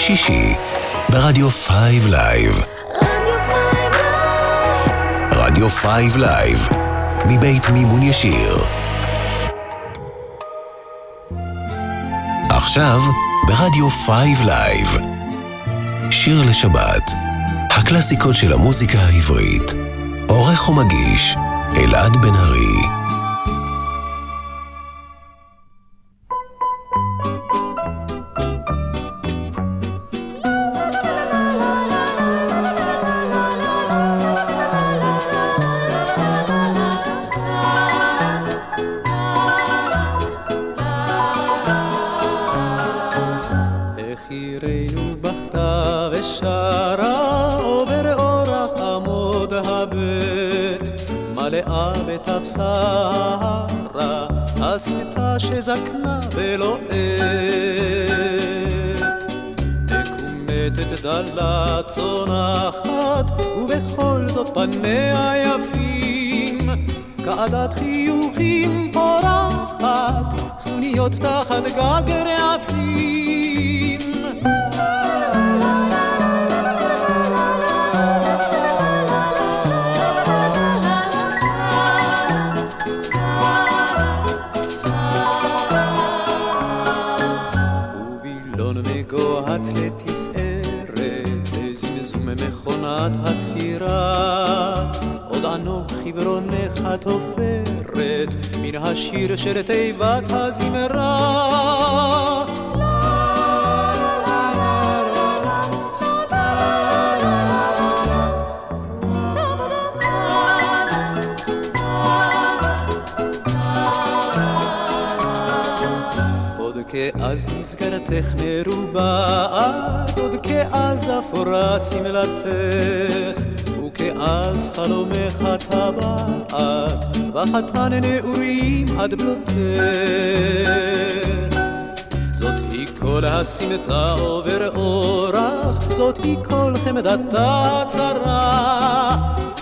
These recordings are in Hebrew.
שישי, ברדיו 5 Live. רדיו 5 Live, מבית מימון ישיר. עכשיו, ברדיו 5 Live. שיר לשבת, הקלאסיקות של המוזיקה העברית. עורך ומגיש, אלעד בן ארי. של תיבת הזמרה. כאז מסגרתך מרובעת, עוד כאז אפורה שמלתך, וכאז חלומך טבעת, וחתן נעורים עד בלותך. זאת היא כל הסמטה עובר אורח, זאת היא כל חמדתה צרה.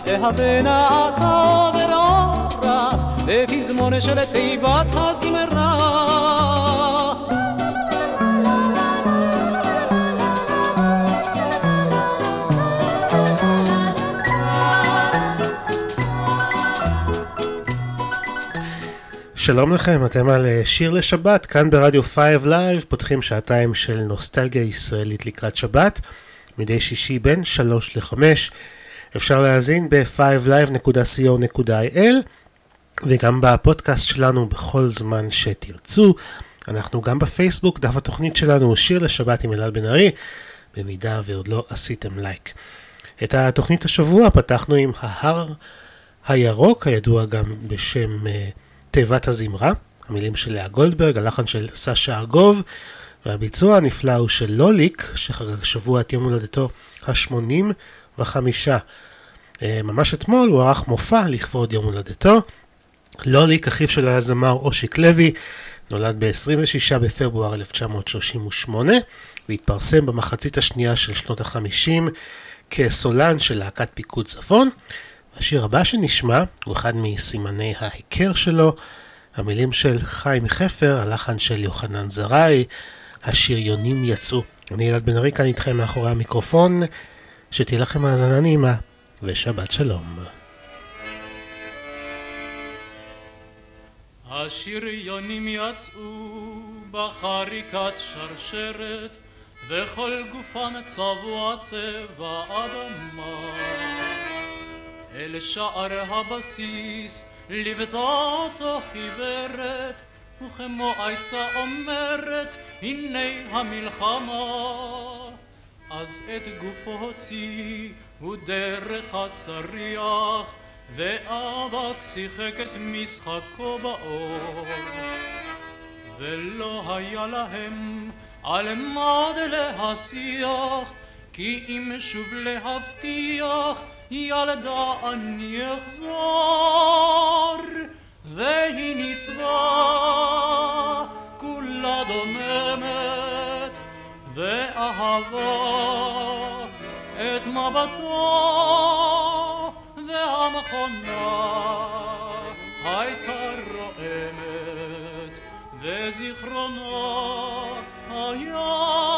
אהבנה אתה עובר אורח, בפזמון של תיבת הזמרה. שלום לכם, אתם על אה, שיר לשבת, כאן ברדיו 5 Live, פותחים שעתיים של נוסטלגיה ישראלית לקראת שבת, מדי שישי בין 3 ל-5. אפשר להאזין ב-5live.co.il וגם בפודקאסט שלנו בכל זמן שתרצו. אנחנו גם בפייסבוק, דף התוכנית שלנו הוא שיר לשבת עם אלעד בן ארי, במידה ועוד לא עשיתם לייק. את התוכנית השבוע פתחנו עם ההר הירוק, הידוע גם בשם... Uh, תיבת הזמרה, המילים של לאה גולדברג, הלחן של סשה ארגוב, והביצוע הנפלא הוא של לוליק, שחגג שבוע את יום הולדתו ה-85. אה, ממש אתמול הוא ערך מופע לכבוד יום הולדתו. לוליק, אחיו של הזמר אושיק לוי, נולד ב-26 בפברואר 1938, והתפרסם במחצית השנייה של שנות ה-50 כסולן של להקת פיקוד צפון. השיר הבא שנשמע הוא אחד מסימני ההיכר שלו, המילים של חיים חפר, הלחן של יוחנן זרעי, השריונים יצאו. אני אלעד בן ארי כאן איתכם מאחורי המיקרופון, שתהיה לכם האזנה נעימה, ושבת שלום. השריונים יצאו בחריקת שרשרת, וכל גופם צבוע צבע אדמה. אל שער הבסיס אותו חיוורת וכמו הייתה אומרת הנה המלחמה. אז את גופו הוציא הוא דרך הצריח ואבק שיחק את משחקו באור. ולא היה להם על מה להשיח כי אם שוב להבטיח ילדה אני אחזור, והיא ניצבה, כולה דוממת, ואהבה את מבטו, והמכונה הייתה רועמת, וזיכרונה היה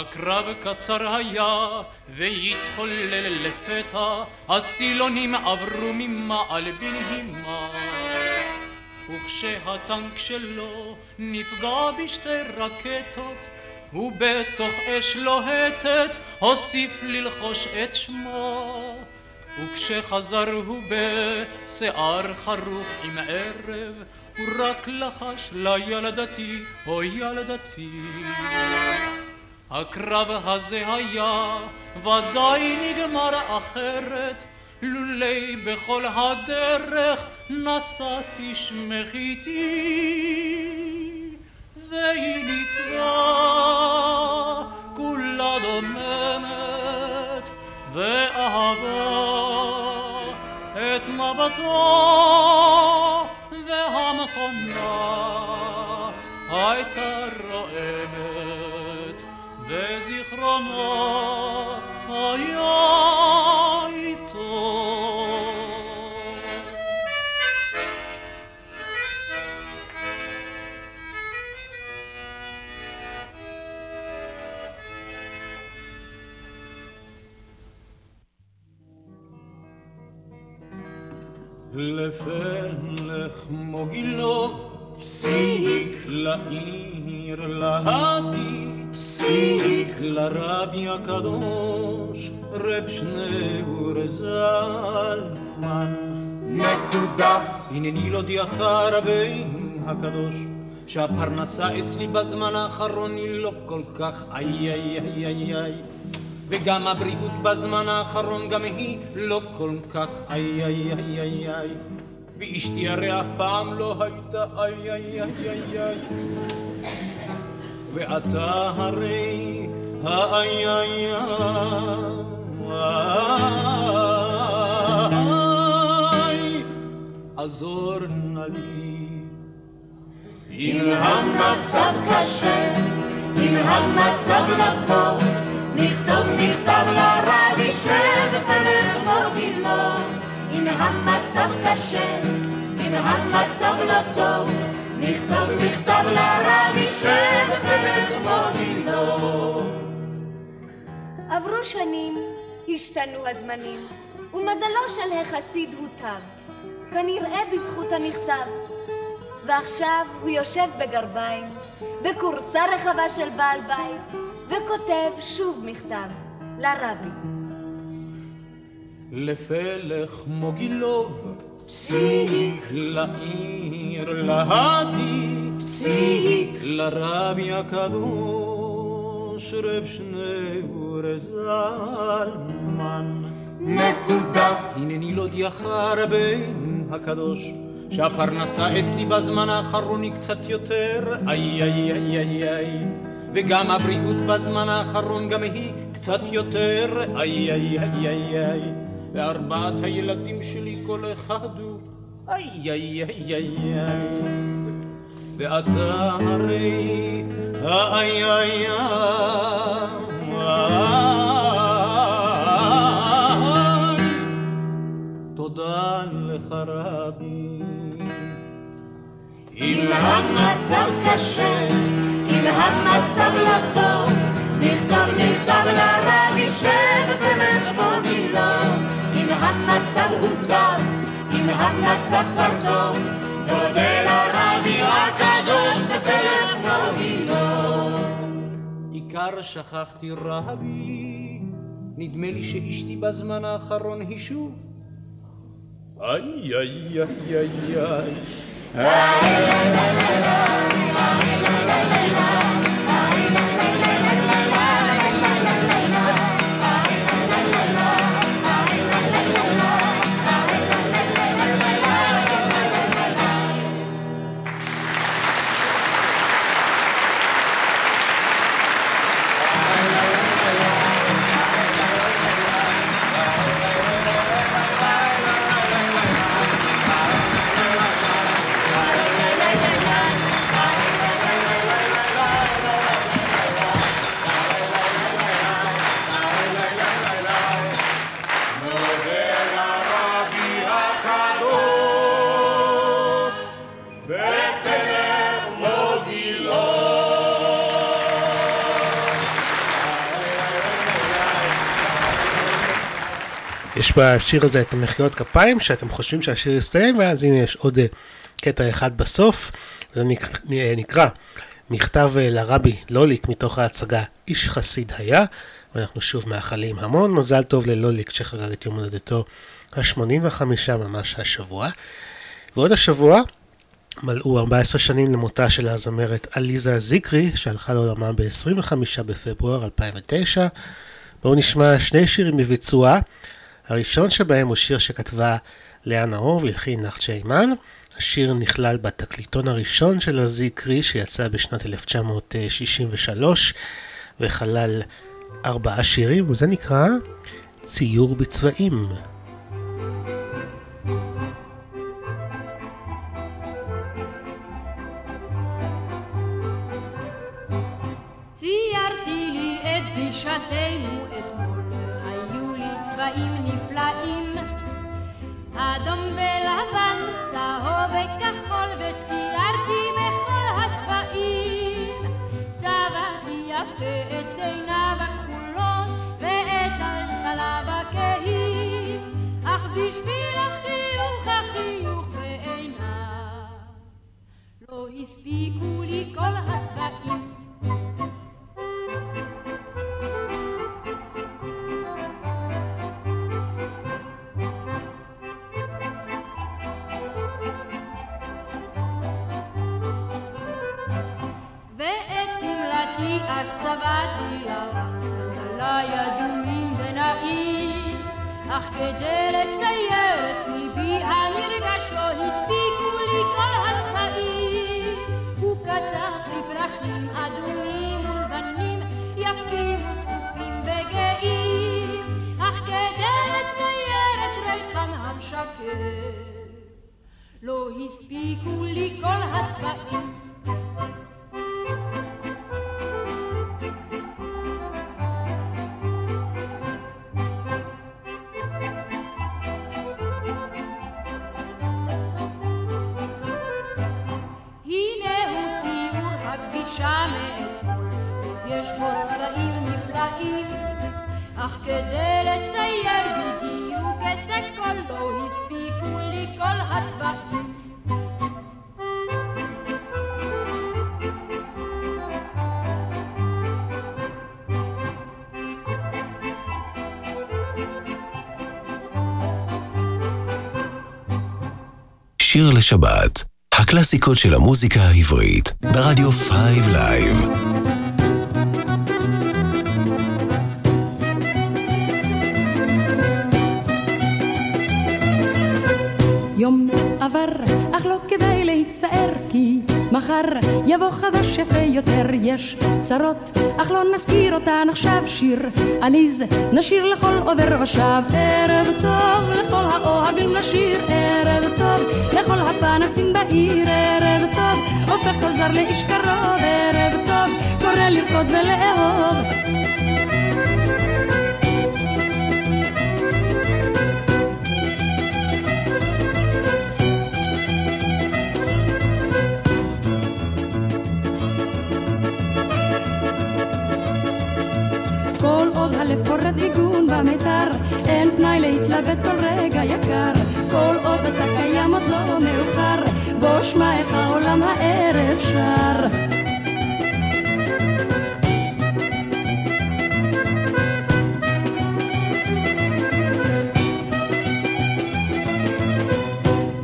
הקרב קצר היה והתחולל לפתע, הסילונים עברו ממעל בנהימה. וכשהטנק שלו נפגע בשתי רקטות, ובתוך אש לוהטת הוסיף ללחוש את שמו. וכשחזר הוא בשיער חרוך עם ערב, הוא רק לחש לילדתי, או ילדתי. הקרב הזה היה ודאי נגמר אחרת לולי בכל הדרך נשאתי שמך איתי והיא ניצבה כולה דוממת ואהבה את מבטו והמכונה הייתה לפלך מוגילו פסיק לעיר להדי פסיק לרבי הקדוש רב שניאור זלמן נקודה הנני דיחה רבי הקדוש שהפרנסה אצלי בזמן האחרון היא לא כל כך איי איי איי איי איי וגם הבריאות בזמן האחרון גם היא לא כל כך איי איי איי איי איי ואשתי הרי אף פעם לא הייתה איי איי איי איי איי ואתה הרי איי עזור נא לי אם המצב קשה, אם המצב לא טוב, נכתוב מכתב לרבי שבפלך מוגילו. אם המצב קשה, אם המצב לא טוב, נכתוב מכתב לרבי שבפלך מוגילו. עברו שנים, השתנו הזמנים, ומזלו של החסיד הוטב, כנראה בזכות המכתב. ועכשיו הוא יושב בגרביים, בכורסה רחבה של בעל בית, וכותב שוב מכתב לרבי. לפלך מוגילוב פסיק לעיר להדי פסיק לרבי הקדוש רב שניאור זלמן נקודה הנני דיחה רבין הקדוש שהפרנסה אצלי בזמן האחרון היא קצת יותר איי איי איי איי איי וגם הבריאות בזמן האחרון גם היא קצת יותר איי איי איי איי איי וארבעת הילדים שלי כל אחד הוא איי איי איי איי ואתה הרי איי איי איי. תודה לך רבי. אם המצב קשה, אם המצב לא טוב, נכתוב מכתב לרבי שבפלך מוגילו. אם המצב הוא טוב, אם המצב כבר טוב, נודה לרבי הקדוש בפלך מוגילו. עיקר שכחתי רבי, נדמה לי שאשתי בזמן האחרון היא שוב. איי איי איי איי איי בשיר הזה את המחיאות כפיים, שאתם חושבים שהשיר יסתיים, ואז הנה יש עוד אה, קטע אחד בסוף, זה אה, נקרא מכתב אה, לרבי לוליק מתוך ההצגה איש חסיד היה, ואנחנו שוב מאחלים המון מזל טוב ללוליק שחגג את יום הולדתו ה-85 ממש השבוע. ועוד השבוע מלאו 14 שנים למותה של הזמרת עליזה זיקרי, שהלכה לעולמה ב-25 בפברואר 2009. בואו נשמע שני שירים בביצועה. הראשון שבהם הוא שיר שכתבה לאה נאור והלחין נחצ'ה אימן. השיר נכלל בתקליטון הראשון של הזיקרי שיצא בשנת 1963 וכלל ארבעה שירים, וזה נקרא ציור בצבעים. ציירתי לי את פגישתנו לי צבעים נפלאים, אדום ולבן, צהוב וכחול, וציירתי בכל הצבעים. צבעתי יפה את עיניו הכחולות, ואת עליו הכהים, אך בשביל החיוך, החיוך בעיניו, לא הספיקו לי כל הצבעים. אז צבעתי לבן סנדלי אדומים ונעים אך כדי לצייר את ליבי הנרגש לא הספיקו לי כל הצבעים הוא כתב לי פרחים אדומים ולבנים יפים וזקופים וגאים אך כדי לצייר את ריחם המשקר לא הספיקו לי כל הצבעים אך כדי לצייר בדיוק את הכל לא הספיקו לי כל הצבעים. שיר לשבת, הקלאסיקות של המוזיקה העברית, ברדיו 5 Live. עבר, אך לא כדאי להצטער, כי מחר יבוא חדש יפה יותר. יש צרות, אך לא נזכיר אותן עכשיו. שיר עליז, נשיר לכל עובר ושב. ערב טוב לכל האוהבים לשיר, ערב טוב לכל הפנסים בעיר, ערב טוב הופך כל זר לאיש קרוב, ערב טוב קורא לרקוד ולאהוב. הלב קורא ניגון במיתר, אין פנאי להתלבט כל רגע יקר, כל עוד אתה קיים עוד לא מאוחר, בוא שמע איך העולם הערב שר.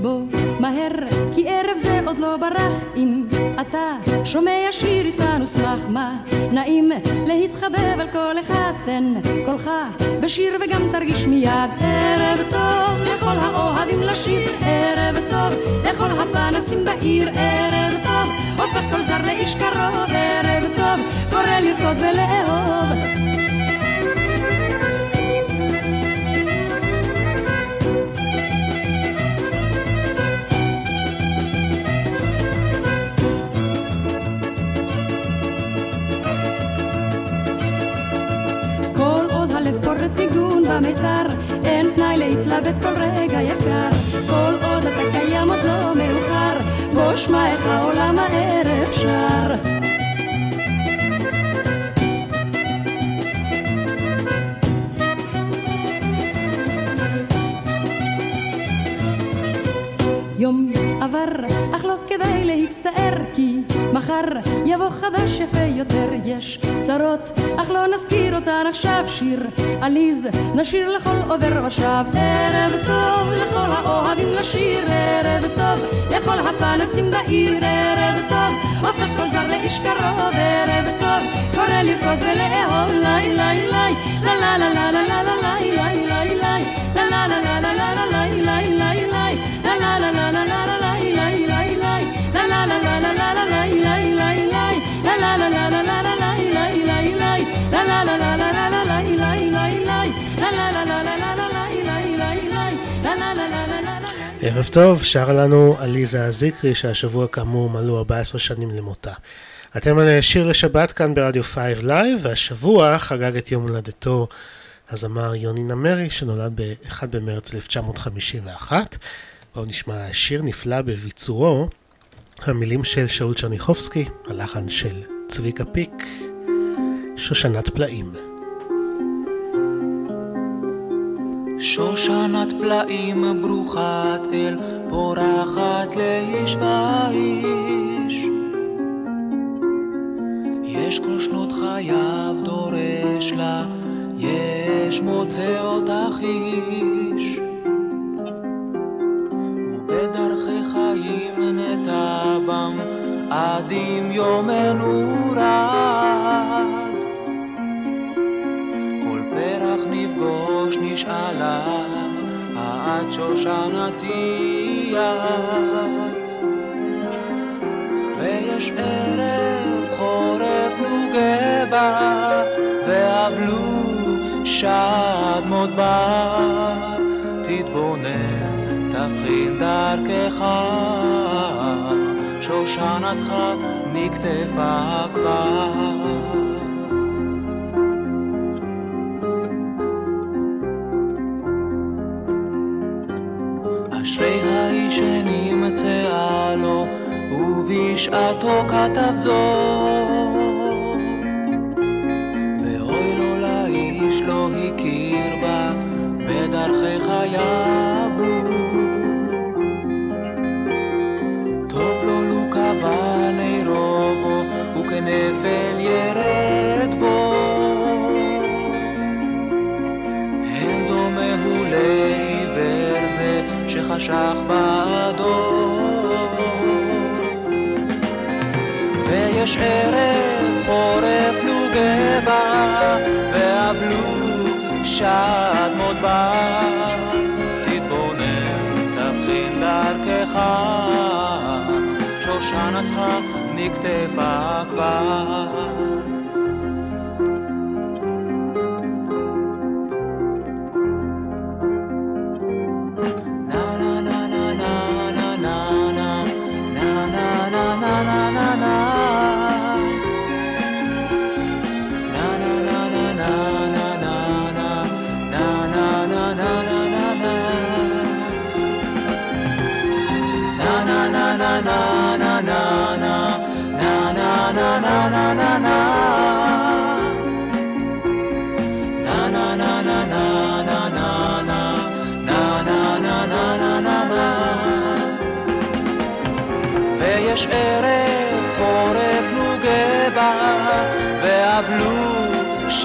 בוא מהר, כי ערב זה עוד לא ברח, אם אתה שומע שיר שמח מה נעים להתחבב על כל אחד? תן קולך בשיר וגם תרגיש מיד. ערב טוב לכל האוהבים לשיר. ערב טוב לכל הפנסים בעיר. ערב טוב הופך כל זר לאיש קרוב. ערב טוב קורא לרקוד ולאהוב אוהבת כל רגע יקר, כל עוד אתה קיים עוד לא מאוחר, בוא שמע איך העולם הערב שר. יום עבר, אך לא כדאי להצטער. כי מחר יבוא חדש יפה יותר יש צרות אך לא נזכיר אותן עכשיו שיר עליז נשיר לכל עובר ושב ערב טוב לכל האוהבים לשיר ערב טוב לכל הפנסים בעיר ערב טוב הופך כל זר לאיש קרוב ערב טוב קורא לרקוד ולאהוב לי לי לי לה לה לה לה לה לה לה לי לי לי לה לה לה לה לה לה לי ערב טוב, שרה לנו עליזה עזיקרי, שהשבוע כאמור מלאו 14 שנים למותה. אתם על שיר לשבת כאן ברדיו 5 Live, והשבוע חגג את יום הולדתו הזמר יוני נמרי, שנולד ב-1 במרץ 1951. בואו נשמע שיר נפלא בביצועו, המילים של שאול צ'רניחובסקי, הלחן של צביקה פיק, שושנת פלאים. שושנת פלאים ברוכת אל, פורחת לאיש ואיש. יש כל שנות חייו דורש לה, יש מוצא אותך איש. ובדרכי חיים נטע בם, עד אם יומנו רד. פרח נפגוש נשאלה, עד שושנתי את. ויש ערב חורף נוגה בה, ואבלו שד מודבר, תתבונן, תבחין דרכך, שושנתך נקטפה כבר. אשרי האיש שנמצאה לו, ובשעתו כתב זאת. ואוי לו לאיש לא הכיר בה, בדרכי חייו. טוב לו לו קבע נרו בו, וכנפל ירד בו. הן דומה הוא זה שחשך בעדו. ויש ערב חורף נוגה בה, ואבלו שד מודבר. תתבונן, תבחין דרכך, שושנתך נקטפה כבר.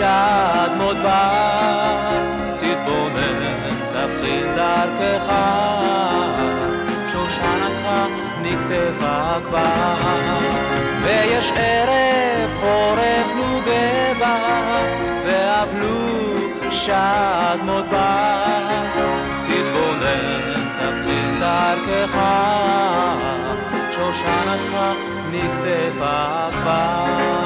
שד מודבר. תתבונן, תבחין דרכך, שושנתך נקטפה כבר. ויש ערב חורף נוגה בה, ואבלו שד מודבר. תתבונן, תבחין דרכך, שושנתך נקטפה כבר.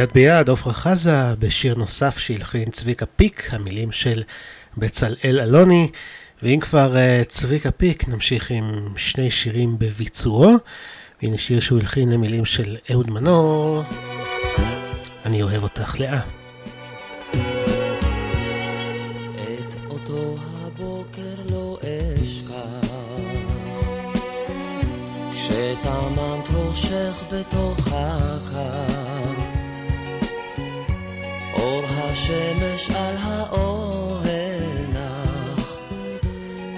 יד ביד, עפרה חזה, בשיר נוסף שהלחין צביקה פיק, המילים של בצלאל אלוני. ואם כבר uh, צביקה פיק, נמשיך עם שני שירים בביצועו. והנה שיר שהוא הלחין למילים של אהוד מנור, אני אוהב אותך לאה. כשטמנת ראשך בתוך הקר השמש על האוהל נח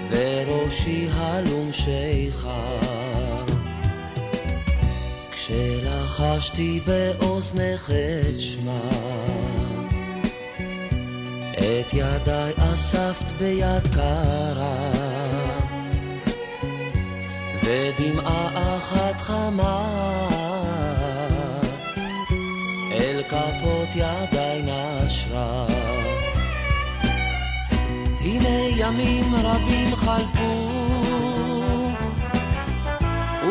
וראשי הלום שיכר. כשלחשתי באוזנך את שמה את ידיי אספת ביד קרה. ודמעה אחת חמה כפות ידיי נשרה. הנה ימים רבים חלפו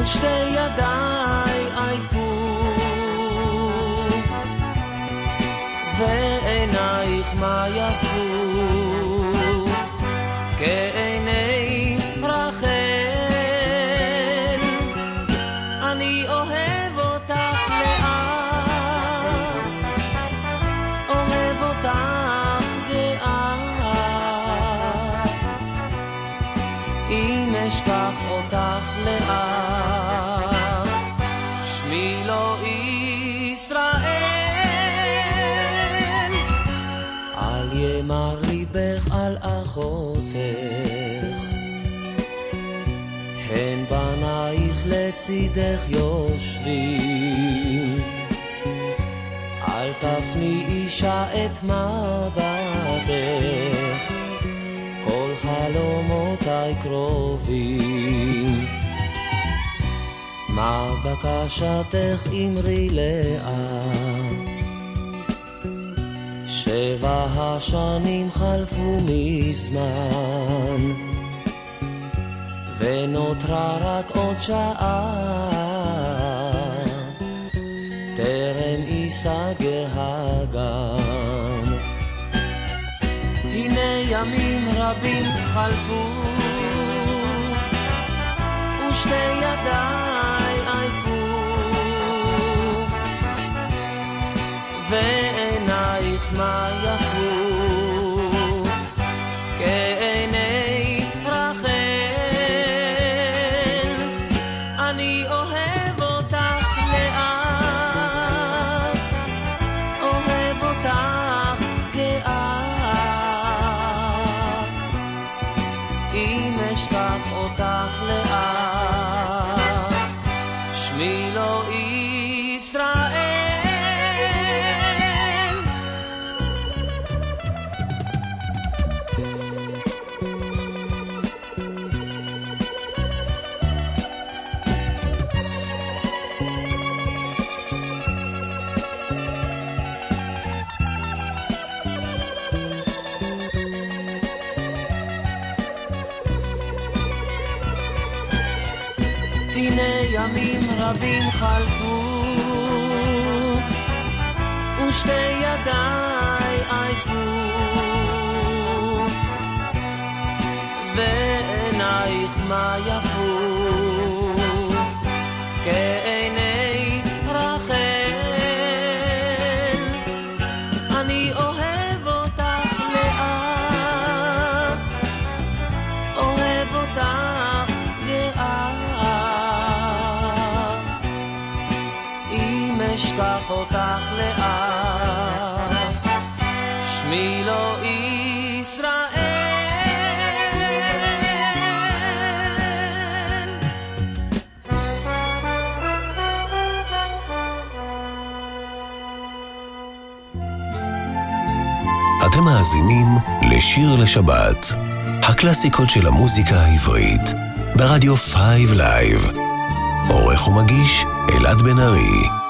ושתי ידיי עייפו ועינייך מה יפו כעיני רחל אשכח על אחותך. הן בנייך לצידך יושבים. אל תפני אישה את מבטך. חלומותיי קרובים. מה בקשתך אמרי לאט? שבע השנים חלפו מזמן, ונותרה רק עוד שעה, טרם ייסגר הגן. הנה ימים רבים חלפו, ושתי ידיי עייפו, ועינייך מה חלפו, ושתי ידיי עייפו, ועינייך מה יפו. אותך לאט, שמי לא ישראל. אתם מאזינים לשיר לשבת, הקלאסיקות של המוזיקה העברית, ברדיו 5 לייב. עורך ומגיש אלעד בן ארי.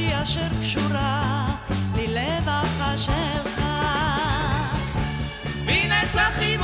מישהי אשר קשורה ללב החשבך. והנה צחי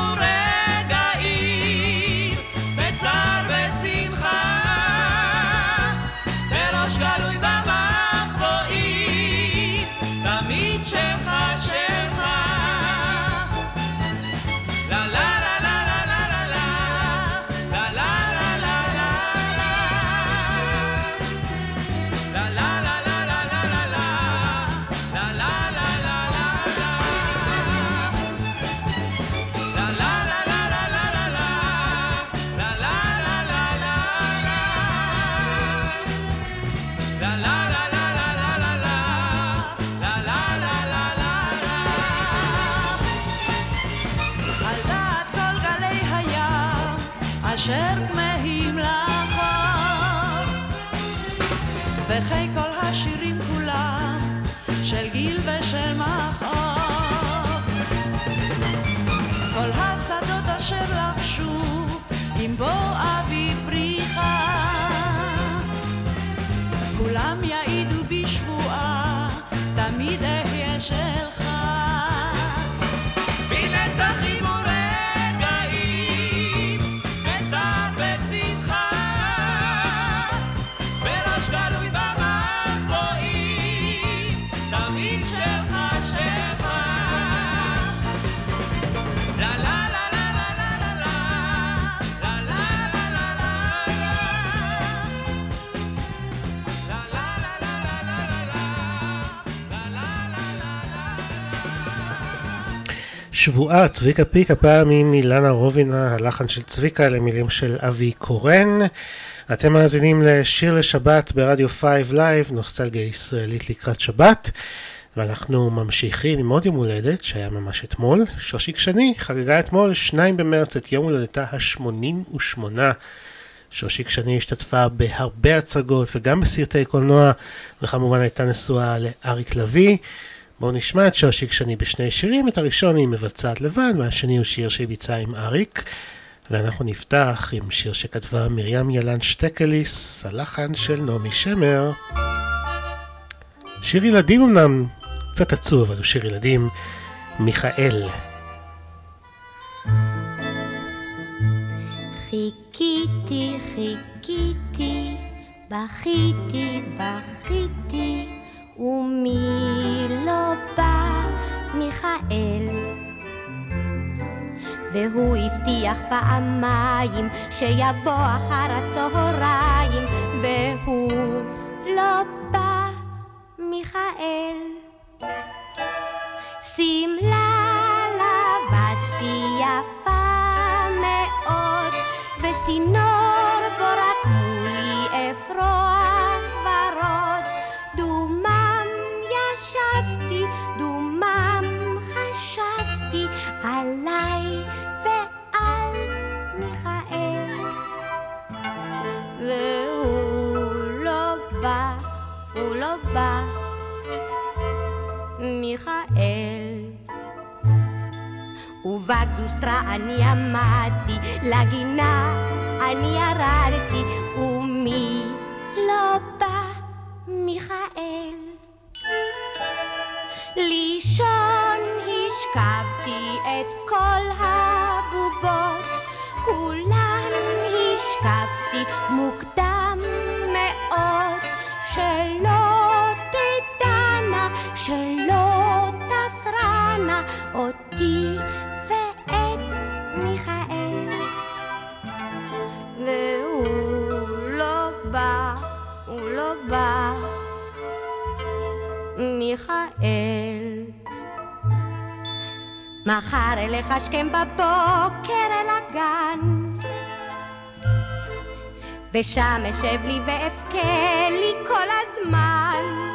שבועה, צביקה פיק, הפעם עם אילנה רובינה, הלחן של צביקה למילים של אבי קורן. אתם מאזינים לשיר לשבת ברדיו 5 Live, נוסטלגיה ישראלית לקראת שבת. ואנחנו ממשיכים עם עוד יום הולדת שהיה ממש אתמול. שושיק שני חגגה אתמול, 2 במרץ, את יום הולדתה ה-88. שושיק שני השתתפה בהרבה הצגות וגם בסרטי קולנוע, וכמובן הייתה נשואה לאריק לביא. בואו נשמע את שושיק שני בשני שירים, את הראשון היא מבצעת לבד, והשני הוא שיר שהיא ביצעה עם אריק. ואנחנו נפתח עם שיר שכתבה מרים ילן שטקליס, הלחן של נעמי שמר. שיר ילדים אמנם קצת עצוב, אבל הוא שיר ילדים, מיכאל. חיכיתי, חיכיתי, בכיתי, בכיתי, והוא הבטיח פעמיים שיבוא אחר הצהריים, והוא לא בא, מיכאל. שמלה לבשתי יפה מאוד, וסינור הוא לא בא, מיכאל. ובגזוסטרה אני עמדתי, לגינה אני ירדתי, ומי לא בא? מיכאל. לישון השכבתי את כל הבובות, כולן השכבתי מוקדם אותי ואת מיכאל. והוא לא בא, הוא לא בא, מיכאל. מחר אלך השכם בבוקר אל הגן. ושם אשב לי ואבכה לי כל הזמן.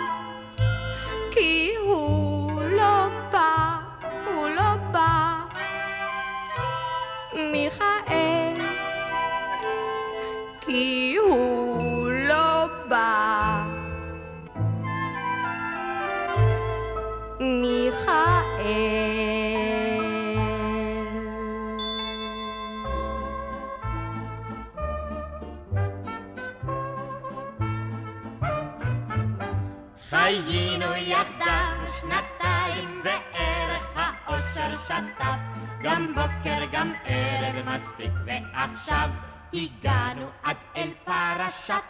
שטף גם בוקר גם ערב מספיק ועכשיו הגענו עד אל פרשת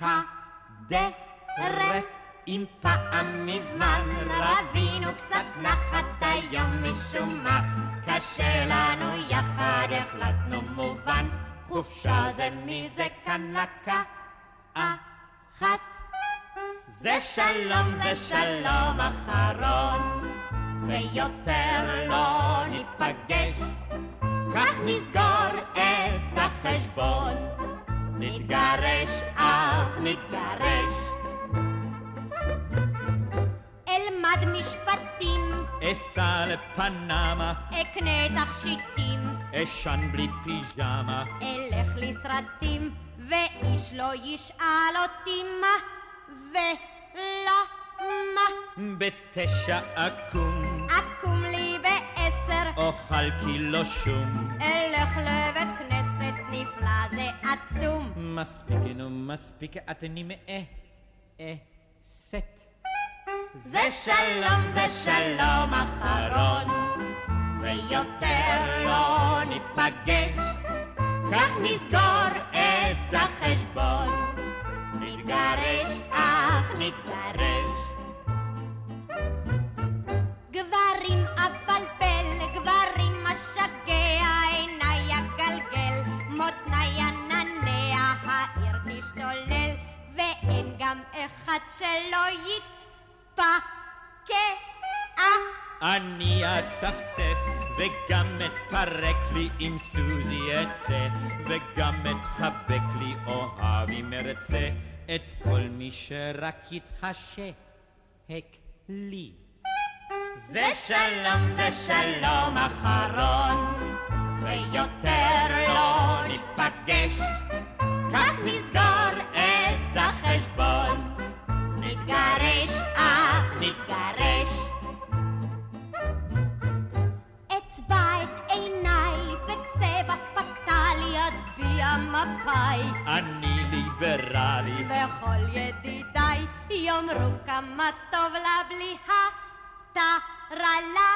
הדרך. אם פעם מזמן רבינו קצת נחת היום משום מה קשה לנו יחד החלטנו מובן חופשה זה מי זה כאן לקחת. זה שלום זה שלום אחרון ויותר לא ניפגש. כך נסגור את החשבון. נתגרש אך נתגרש. אלמד משפטים, אסע לפנמה, אקנה תכשיטים, אשן בלי פיג'מה, אלך לסרטים, ואיש לא ישאל אותי מה ולמה. בתשע אקום, אקום לי בעשר, אוכל קילו שום. אלך לבית כנסת נפלא זה עצום. מספיק נו מספיק את נמאה, אה, סט. זה שלום זה שלום אחרון ויותר לא ניפגש כך נסגור את החשבון נתגרש אך נתגרש אני אצפצף וגם אתפרק לי אם סוזי אצא וגם אתחבק לי אוהב אם ארצה את כל מי שרק יתחשק לי. זה שלום זה שלום אחרון ויותר לא ניפגש כך נסגור מפאי אני ליברלי. וכל ידידיי יאמרו כמה טוב לה בלי הטרלה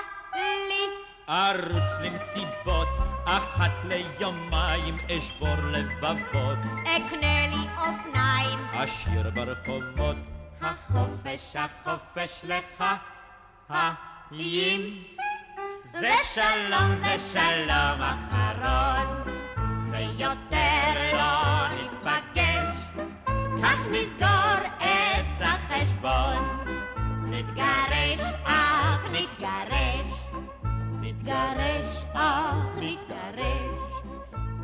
לי. ארוץ למסיבות, אחת ליומיים אשבור לבבות. אקנה לי אופניים, אשיר ברחובות, החופש החופש לך חיים. זה שלום זה שלום אחרון ויותר לא ניפגש כך נסגור את החשבון נתגרש אך נתגרש נתגרש אך נתגרש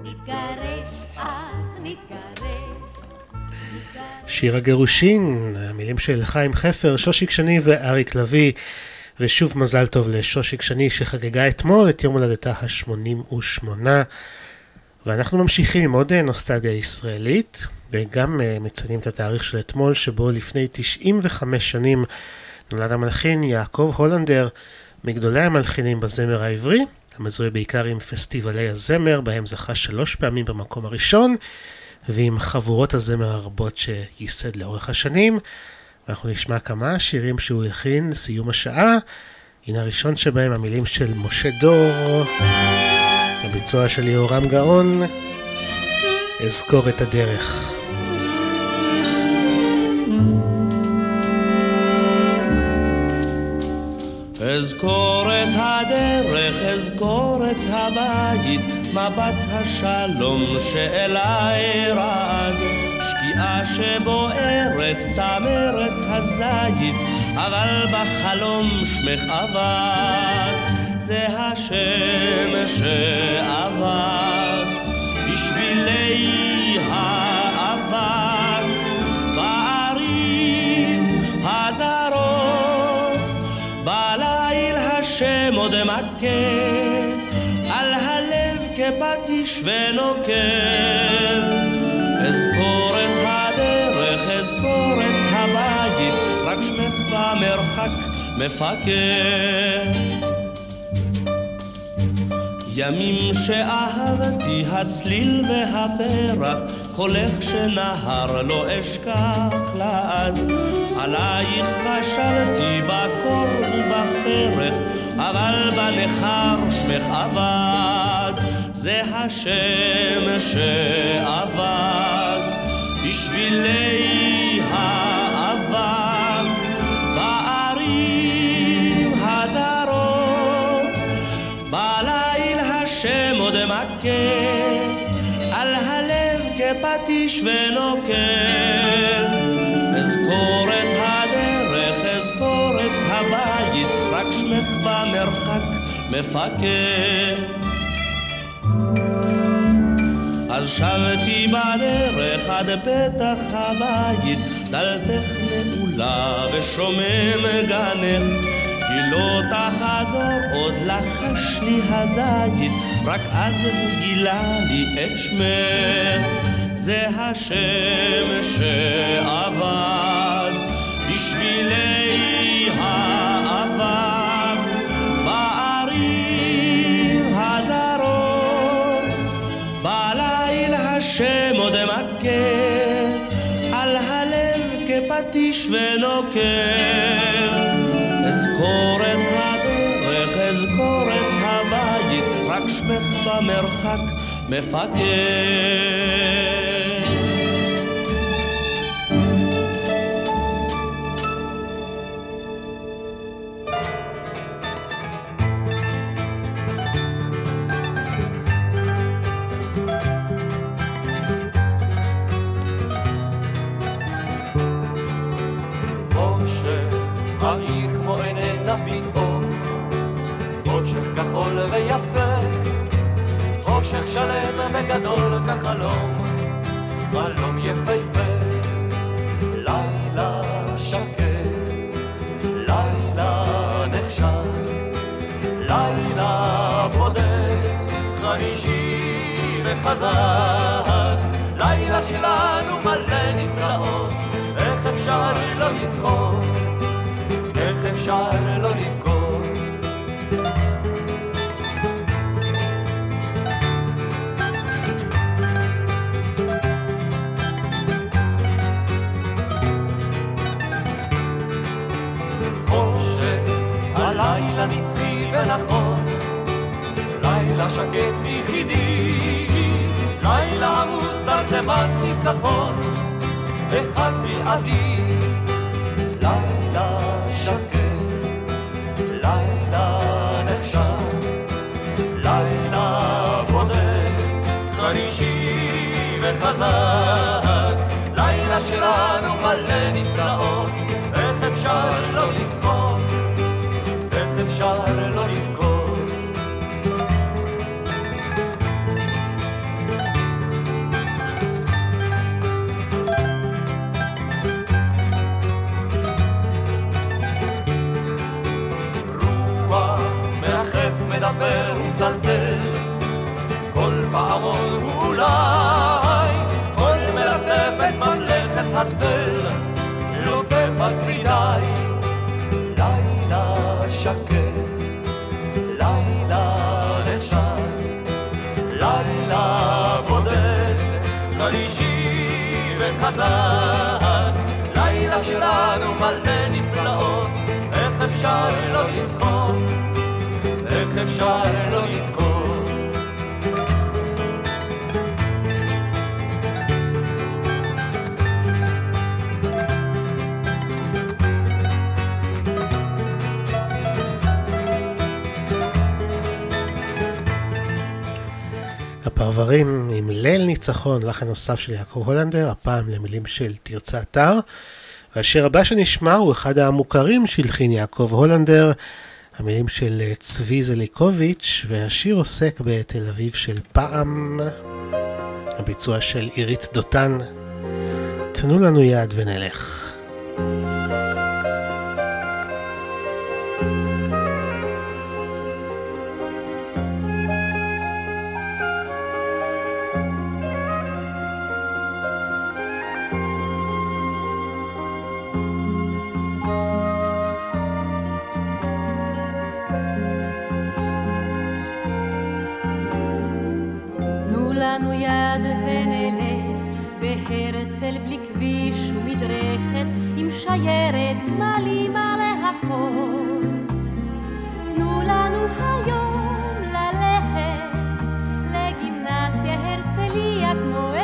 נתגרש אך נתגרש שיר הגירושין, המילים של חיים חפר, שושיק שני ואריק לביא, ושוב מזל טוב לשושיק שני שחגגה אתמול את יום הולדתה ה-88. ואנחנו ממשיכים עם עוד נוסטגיה ישראלית, וגם uh, מציינים את התאריך של אתמול, שבו לפני 95 שנים נולד המלחין יעקב הולנדר, מגדולי המלחינים בזמר העברי, המזוהה בעיקר עם פסטיבלי הזמר, בהם זכה שלוש פעמים במקום הראשון, ועם חבורות הזמר הרבות שייסד לאורך השנים. אנחנו נשמע כמה שירים שהוא הלחין לסיום השעה. הנה הראשון שבהם המילים של משה דור, הביצוע של יהורם גאון, אזכור את הדרך. אזכור את הדרך, אזכור את הבית, מבט השלום שאליי רעד, שקיעה שבוערת צמרת הזית, אבל בחלום שמך עבד, זה השם שעבד, בשבילי האבק, בערים הזרות, בליל השם עוד מכה, על הלב כפטיש ונוקב, אזכור את הדרך, אזכור את הבית, רק שמך במרחק מפקד. ימים שאהבתי הצליל והפרח, קולך שנהר לא אשכח לעד. עלייך חשבתי בקור ובפרח, אבל בנכר שמך אבד. זה השם שעבד בשבילי כפטיש ונוקב. אזכור את הדרך, אזכור את הבית, רק שמך במרחק מפקד. אז שבתי בדרך עד פתח הבית, דלתך נעולה ושומם גנך. כי לא תחזור עוד לחש לי הזית, רק אז הוא גילה לי את שמך. זה השם שעבד בשבילי האבק בערים הזרות. בליל השם עוד מכה על הלב כפטיש ונוקב. אזכור את הדרך, אזכור את הבית, רק שמך במרחק מפקד. כחול ויפה, חושך שלם וגדול כחלום, חלום יפהפה, לילה שקט, לילה נחשך, לילה בודד, חמישי וחזק, לילה שקט ויחידי, לילה עמוס תרדמת ניצחון, אחד בלעדי, לילה שקט, לילה נחשב, לילה בודד, חרישי וחזק, לילה שלנו מלא נפלאות, איך אפשר לא מדבר ומצלצל, כל פעמון הוא אולי, כל מלטפת ממלכת הצל, לוטף עד מדי, לילה שקט, לילה נחשב, לילה בודד, חלישי וחזק, לילה שלנו מלא נפלאות, איך אפשר לא לצחוק, איך אפשר הפרברים עם ליל ניצחון, לחן נוסף של יעקב הולנדר, הפעם למילים של תרצה אתר. והשיר הבא שנשמע הוא אחד המוכרים שהלחין יעקב הולנדר, המילים של צבי זליקוביץ', והשיר עוסק בתל אביב של פעם, הביצוע של עירית דותן. תנו לנו יד ונלך. שיירת גמלים על החור. תנו לנו היום ללכת לגימנסיה הרצליה כמו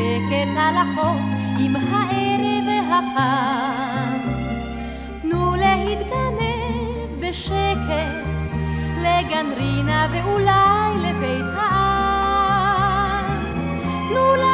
מתרפקת על החוף עם הערב החם. תנו להתגנב בשקט לגן רינה ואולי לבית העם. תנו לנו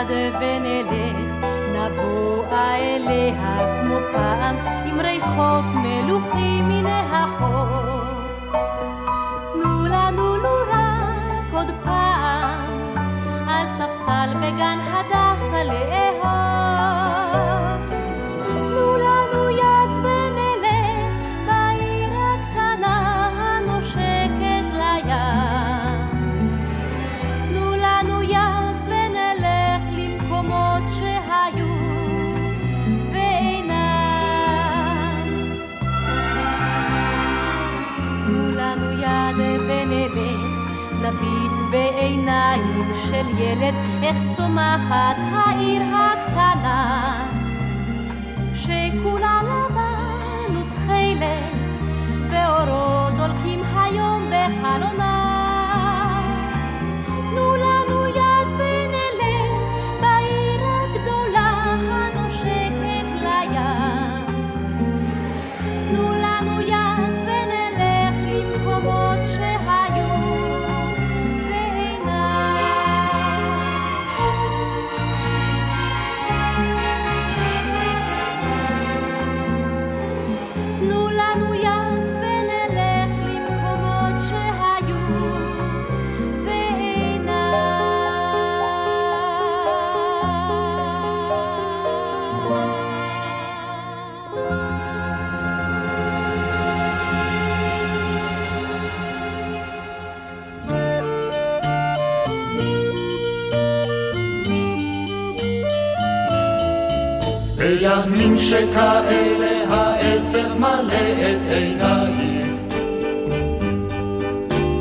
יד ונלך, נבואה אליה כמו פעם, עם ריחות מלוכים מן החוף. תנו לנו לו רק עוד פעם, על ספסל בגן הדסה לאהוב. בעיניים של ילד, איך צומחת העיר הקטנה, בימים שכאלה העצב מלא את עינייך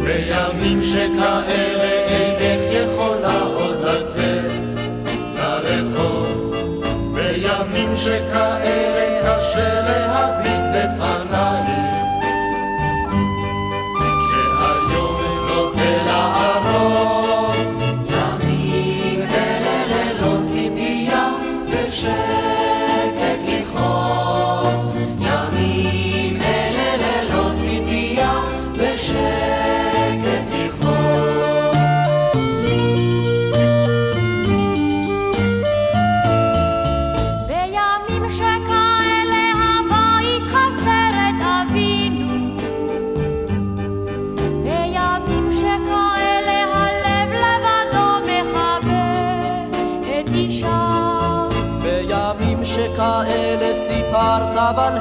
בימים שכאלה אינך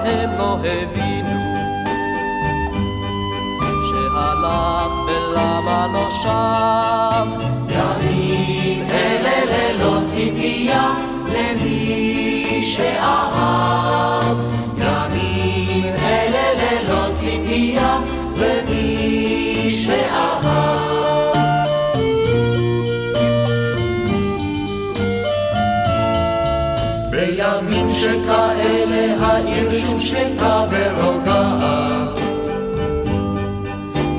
הם לא הבינו שהלך ולמה לא שב. ימים אלה ללא ציפייה למי שאהב. ימים אלה ללא ציפייה למי שאהב. שכאלה העיר שושקה ורוגעת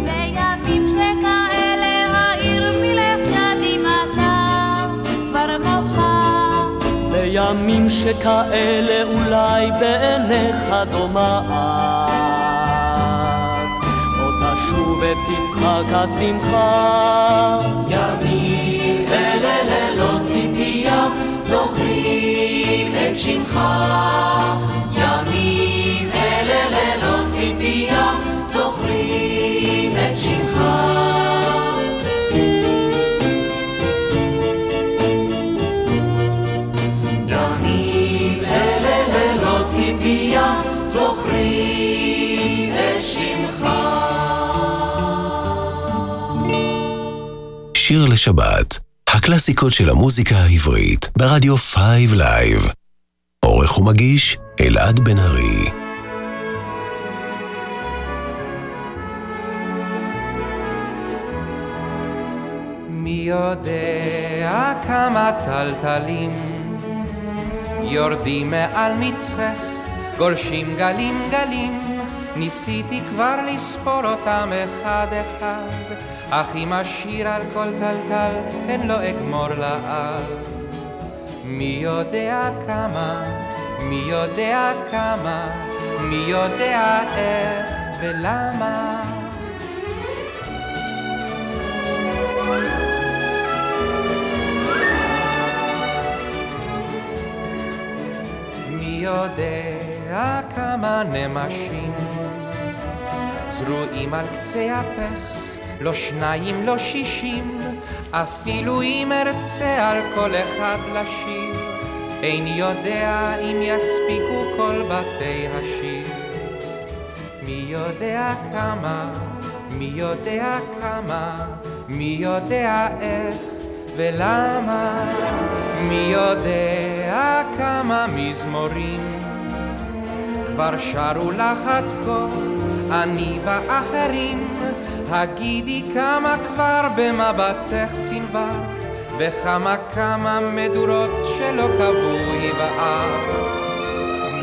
בימים שכאלה העיר מלך ידימתה כבר מוחה. בימים שכאלה אולי בעיניך דומעת עוד תשוב ותצחק השמחה. ימים אלה ללא ציפייה זוכרים את שמך. ימים אלה ללא ציפייה זוכרים את שמך. ימים אלה ציפייה זוכרים את שמך. שיר לשבת, הקלאסיקות של המוזיקה העברית, ברדיו 5 Live. עורך ומגיש, אלעד בן ארי. מי יודע כמה תלתלים יורדים מעל מצחך, גולשים גלים גלים, ניסיתי כבר לספור אותם אחד אחד, אך אם אשיר על כל טלטל, הן לא אגמור לעד. מי יודע כמה, מי יודע כמה, מי יודע איך ולמה. מי יודע כמה נמשים זרועים על קצה הפך, לא שניים, לא שישים, אפילו אם ארצה על כל אחד לשיר, איני יודע אם יספיקו כל בתי השיר. מי יודע כמה, מי יודע כמה, מי יודע איך ולמה, מי יודע כמה מזמורים כבר שרו לך עד כה, אני ואחרים, הגידי כמה כבר במבטך סנווה, וכמה כמה מדורות שלא קבעו הבאה.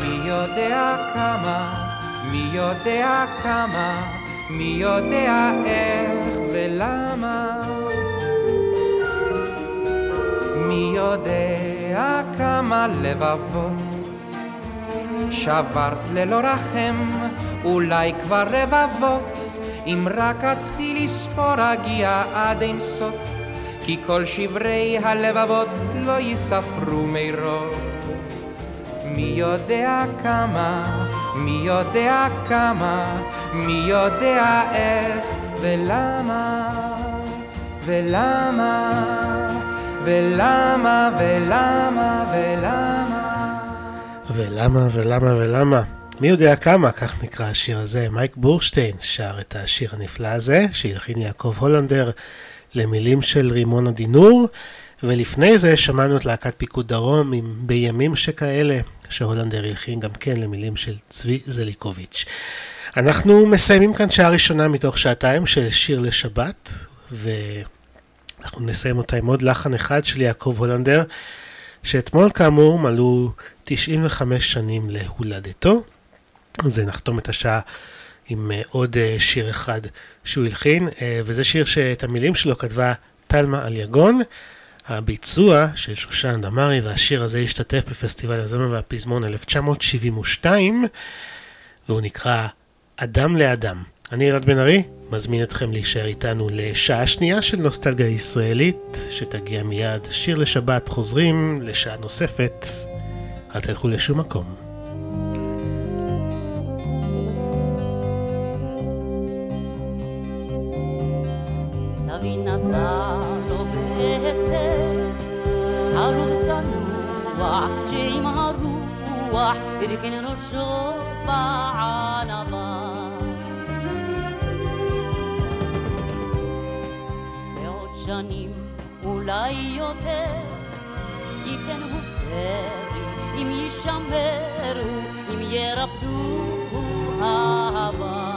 מי יודע כמה, מי יודע כמה, מי יודע איך ולמה. מי יודע כמה לבבות שברת ללא רחם, אולי כבר רבבות, אם רק אתחיל לספור אגיע עד אין סוף, כי כל שברי הלבבות לא ייספרו מרוב. מי יודע כמה, מי יודע כמה, מי יודע איך ולמה, ולמה, ולמה, ולמה, ולמה. ולמה ולמה ולמה? מי יודע כמה, כך נקרא השיר הזה. מייק בורשטיין שר את השיר הנפלא הזה, שהלחין יעקב הולנדר למילים של רימון הדינור, ולפני זה שמענו את להקת פיקוד דרום עם בימים שכאלה, שהולנדר הלחין גם כן למילים של צבי זליקוביץ'. אנחנו מסיימים כאן שעה ראשונה מתוך שעתיים של שיר לשבת, ואנחנו נסיים אותה עם עוד לחן אחד של יעקב הולנדר, שאתמול כאמור מלאו 95 שנים להולדתו. אז נחתום את השעה עם אה, עוד אה, שיר אחד שהוא הלחין, אה, וזה שיר שאת המילים שלו כתבה תלמה אליגון. הביצוע של שושן דמארי, והשיר הזה השתתף בפסטיבל הזמר והפזמון 1972, והוא נקרא אדם לאדם. אני אלעד בן ארי, מזמין אתכם להישאר איתנו לשעה שנייה של נוסטלגיה ישראלית, שתגיע מיד. שיר לשבת, חוזרים לשעה נוספת. אל תלכו לשום מקום. סבי נתן לו בהסתר, הרוח צנוע שעם הרוח רוח הרכין ראשו בענבה. בעוד שנים, אולי יותר, ייתן הוא פרי, אם יישמרו, אם ירפדו אהבה.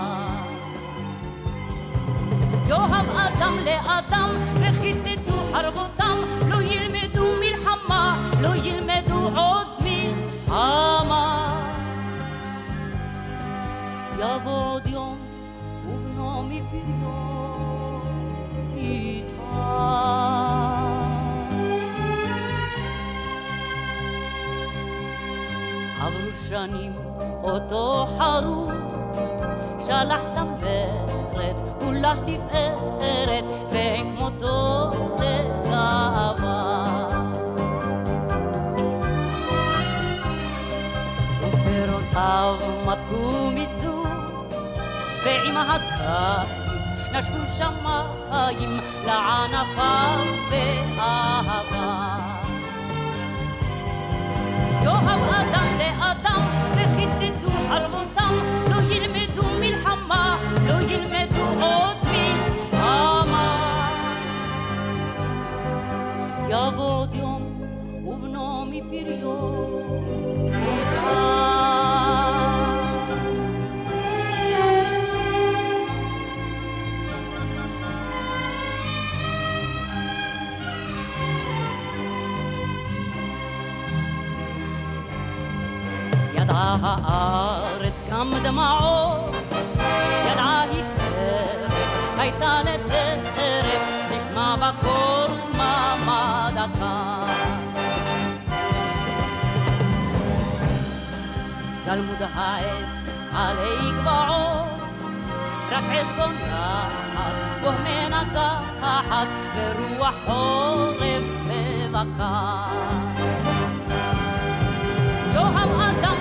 יאהב אדם לאדם, וכיתתו חרבותם, לא ילמדו מלחמה, לא ילמדו עוד מלחמה. יבוא עוד יום, ובנו מפריו איתה. עברו שנים, אותו חרוט, שלח צמרת, כולה תפארת, ואין כמותו לגאווה. ופירותיו מתקו מצור, ועם הקיץ נשקו שמיים לענפיו באהבה. יאהב הארץ גם דמעות, ידעה היא חרב, הייתה לטרף, נשמע בקול דקה. גלמוד העץ עלי גבעות, רק עז בונחת, בו מנקחת, ורוח חורף מבכה. יאהב אדם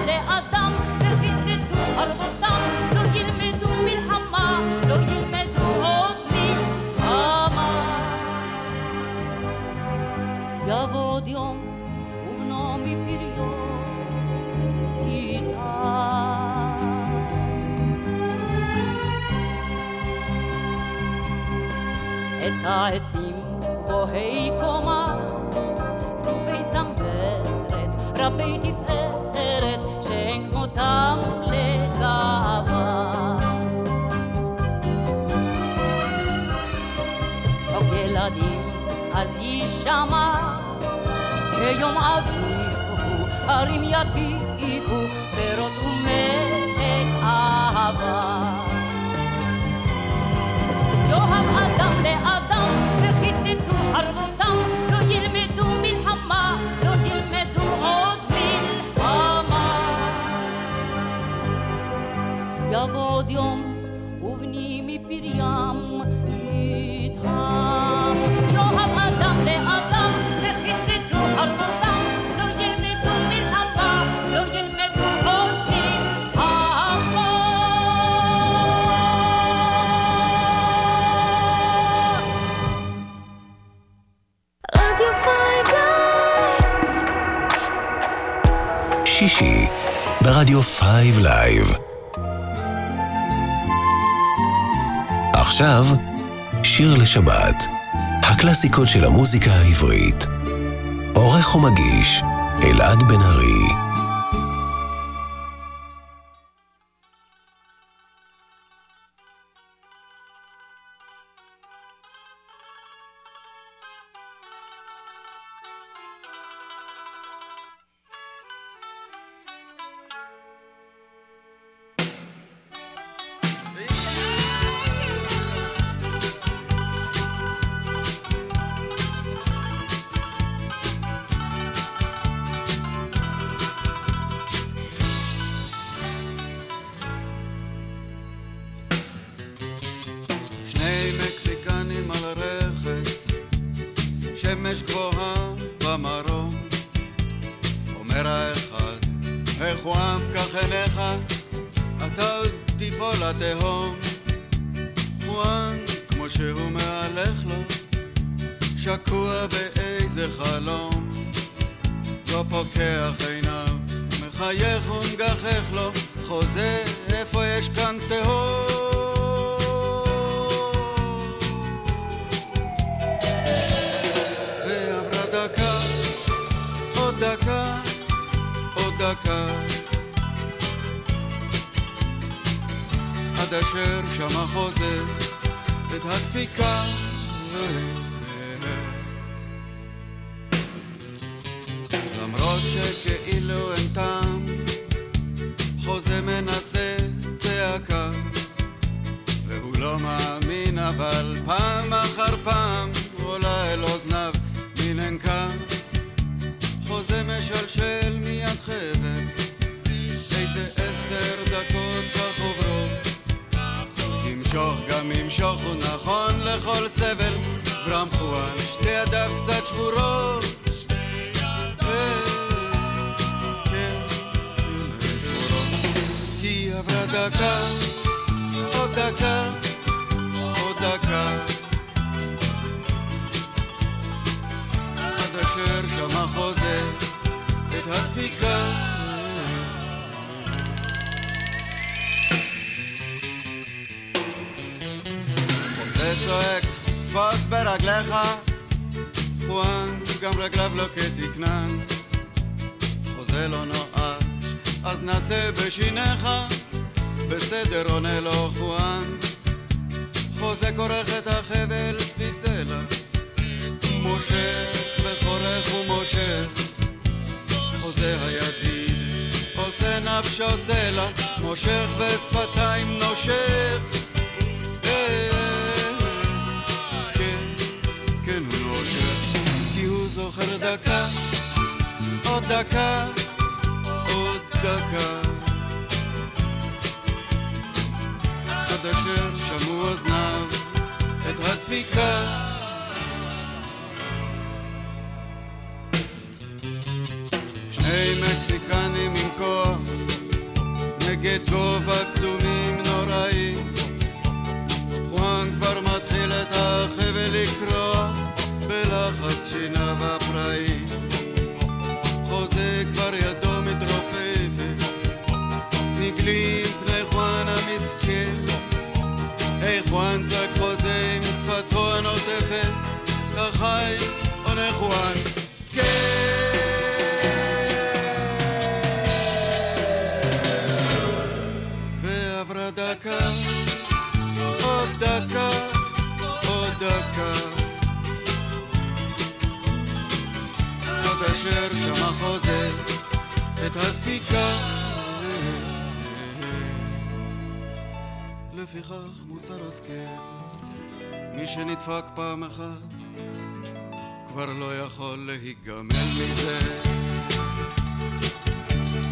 את העצים גבוהי קומה, זקופי צמרת, רבי תפארת, שאין כמותם לגאווה. צחוק ילדים אז יישמע, כיום אביבו, הרים יטיפו, פירות ומלך אהבה. יאהב אדם לאדם, מפריים איתם. יאהב אדם לאדם, וכיתתו חרבותם, לא ילמדו מלחמה, לא ילמדו עוד רדיו פייב שישי ברדיו 5 לייב. עכשיו, שיר לשבת. הקלאסיקות של המוזיקה העברית. עורך ומגיש, אלעד בן ארי. אשר שמע חוזה את הדפיקה. לפיכך מוסר השכל, מי שנדפק פעם אחת, כבר לא יכול להיגמל מזה.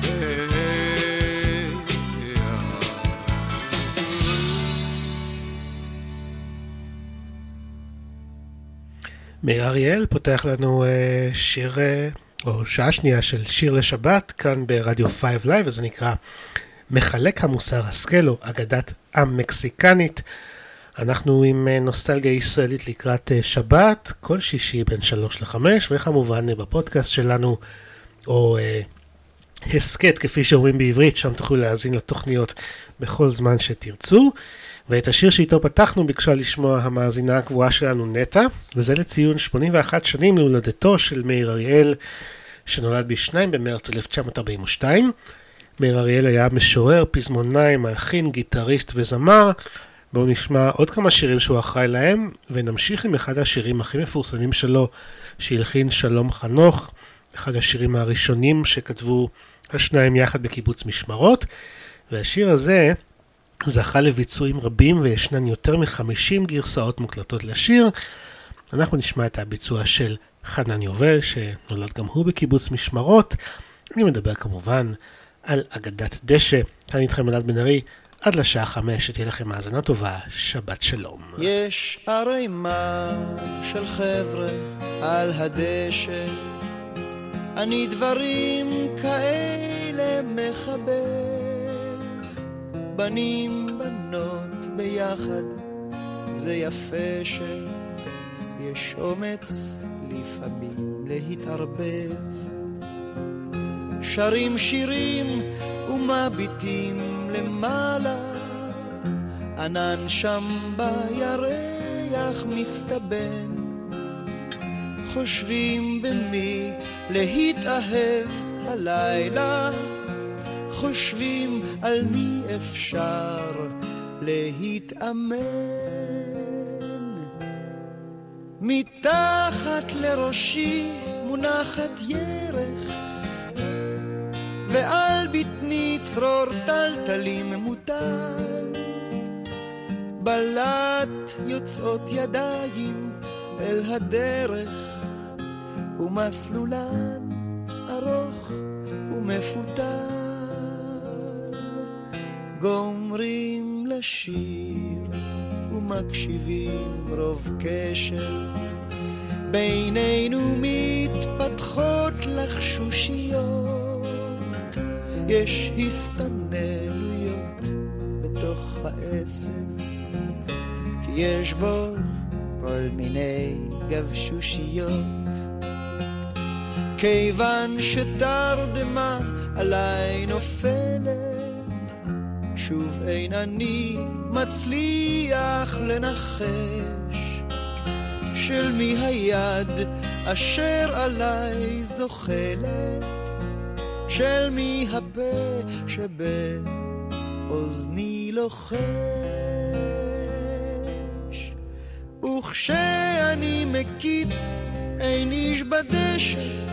היי, היי, מאיר אריאל פותח לנו אה, שיר, אה, או שעה שנייה של שיר לשבת, כאן ברדיו 5 Live, וזה נקרא מחלק המוסר השכל, או אגדת עם מקסיקנית. אנחנו עם אה, נוסטלגיה ישראלית לקראת אה, שבת, כל שישי בין 3 ל-5, וכמובן אה, בפודקאסט שלנו, או אה, הסכת כפי שאומרים בעברית, שם תוכלו להאזין לתוכניות בכל זמן שתרצו. ואת השיר שאיתו פתחנו ביקשה לשמוע המאזינה הקבועה שלנו נטע, וזה לציון 81 שנים להולדתו של מאיר אריאל, שנולד ב-2 במרץ 1942. מאיר אריאל היה משורר, פזמונאי, מלחין, גיטריסט וזמר. בואו נשמע עוד כמה שירים שהוא אחראי להם, ונמשיך עם אחד השירים הכי מפורסמים שלו, שהלחין שלום חנוך, אחד השירים הראשונים שכתבו השניים יחד בקיבוץ משמרות, והשיר הזה זכה לביצועים רבים וישנן יותר מ-50 גרסאות מוקלטות לשיר. אנחנו נשמע את הביצוע של חנן יובל, שנולד גם הוא בקיבוץ משמרות. אני מדבר כמובן על אגדת דשא. כאן איתכם אלעד בן ארי, עד לשעה חמש, שתהיה לכם האזנה טובה, שבת שלום. יש ערימה של חבר'ה על הדשא, אני דברים כאלה מחבר. בנים, בנות, ביחד, זה יפה שיש אומץ לפעמים להתערבב. שרים שירים ומביטים למעלה, ענן שם בירח מסתבן. חושבים במי להתאהב הלילה, חושבים על מי אפשר להתאמן. מתחת לראשי מונחת ירך, ועל בטני צרור טלטלים מוטל. בלט יוצאות ידיים אל הדרך, ומסלולן ארוך ומפותל. גומרים לשיר ומקשיבים רוב קשר. בינינו מתפתחות לחשושיות, יש הסתננויות בתוך העשב, כי יש בו כל מיני גבשושיות. כיוון שתרדמה עליי נופלת, שוב אין אני מצליח לנחש של מי היד אשר עליי זוחלת, של מי הפה שבאוזני לוחש. וכשאני מקיץ אין איש בדשא,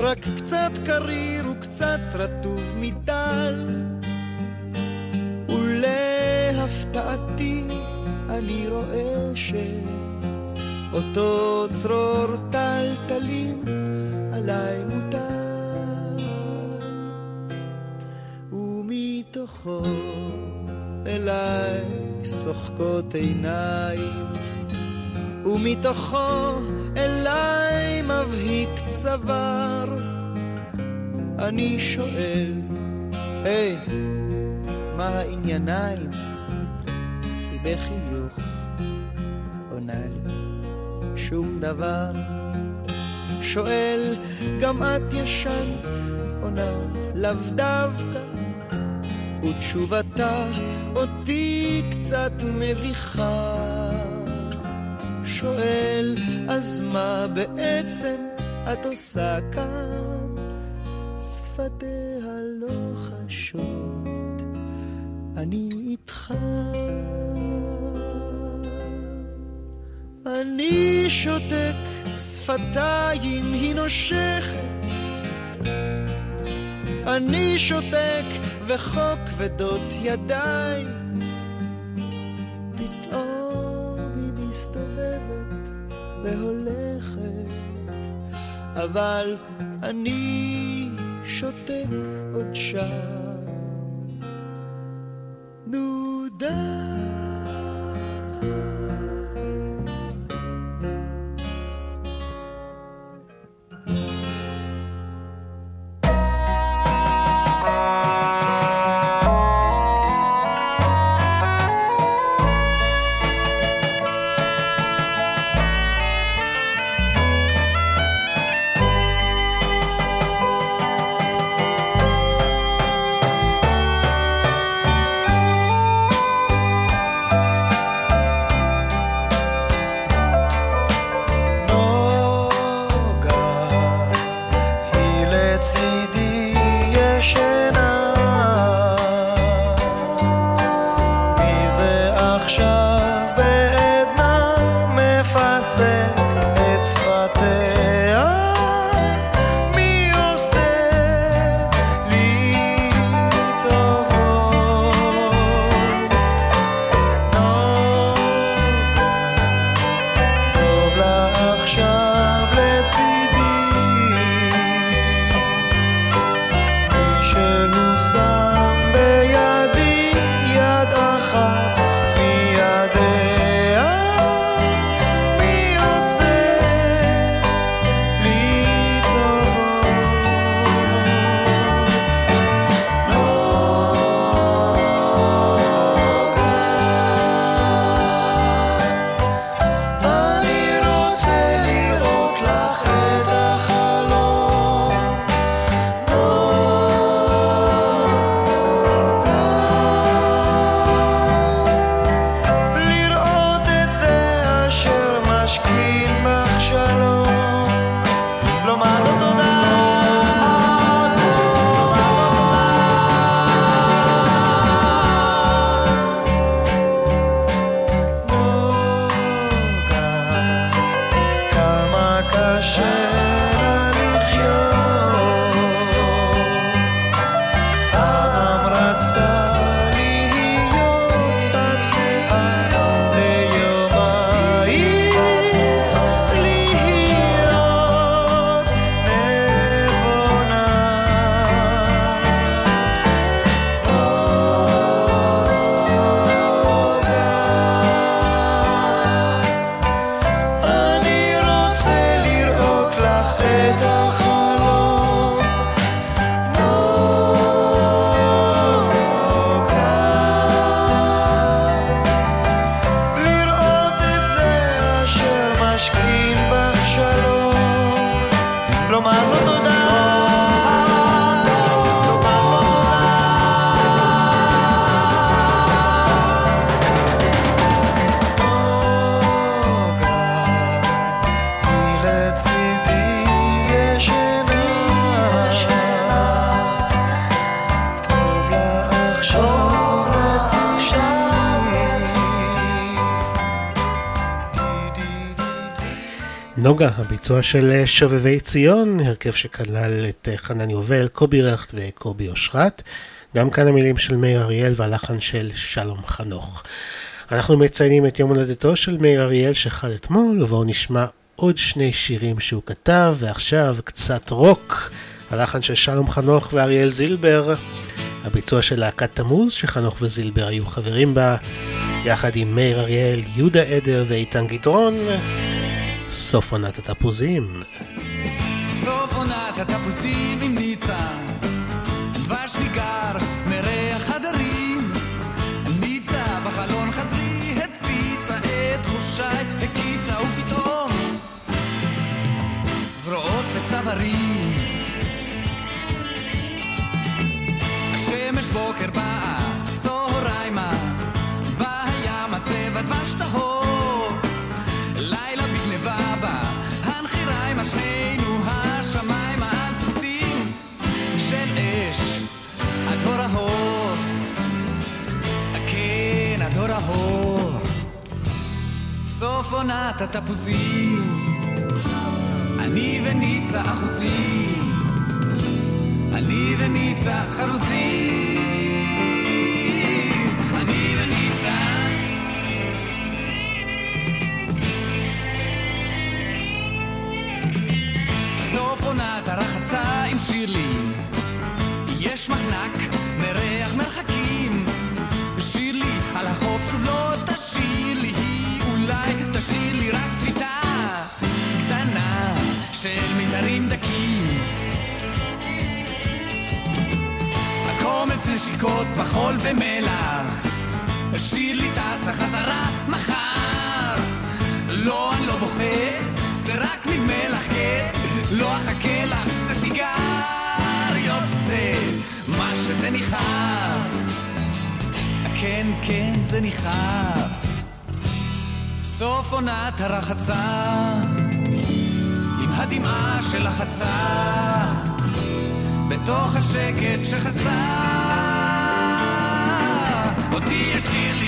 רק קצת קריר וקצת רטוב מטל. ולהפתעתי אני רואה שאותו צרור טלטלים עליי מוטל. ומתוכו אליי שוחקות עיניים, ומתוכו אליי מבהיק צוואר. אני שואל, היי, מה הענייניים? היא בחיוך עונה לי, שום דבר. שואל, גם את ישנת? עונה, לאו דווקא. ותשובתה אותי קצת מביכה. שואל, אז מה בעצם את עושה כאן? שפתיה לא חשות, אני איתך. אני שותק, שפתיים היא נושכת. אני שותק, וכה כבדות ידיי. והולכת, אבל אני שותק עוד שם. נו די. נוגה, הביצוע של אה, שובבי ציון, הרכב שכלל את אה, חנן יובל, קובי רכט וקובי אושרת. גם כאן המילים של מאיר אריאל והלחן של שלום חנוך. אנחנו מציינים את יום הולדתו של מאיר אריאל שחל אתמול, ובואו נשמע עוד שני שירים שהוא כתב, ועכשיו קצת רוק, הלחן של שלום חנוך ואריאל זילבר, הביצוע של להקת תמוז שחנוך וזילבר היו חברים בה, יחד עם מאיר אריאל, יהודה עדר ואיתן גדרון. סוף עונת התפוזים. סוף עונת התפוזים, אני וניצה אחוזים, אני וניצה חרוזים. אני עונת הרחצה עם שירלי. יש מחנק נשיקות בחול ומלח שירלי טסה חזרה מחר לא, אני לא בוכה, זה רק ממלח, כן? לא אחכה לך, זה סיגריות, זה מה שזה ניחר. כן, כן, זה ניחר. סוף עונת הרחצה, עם הדמעה של החצה, בתוך השקט שחצה. אותי ישיר לי כן,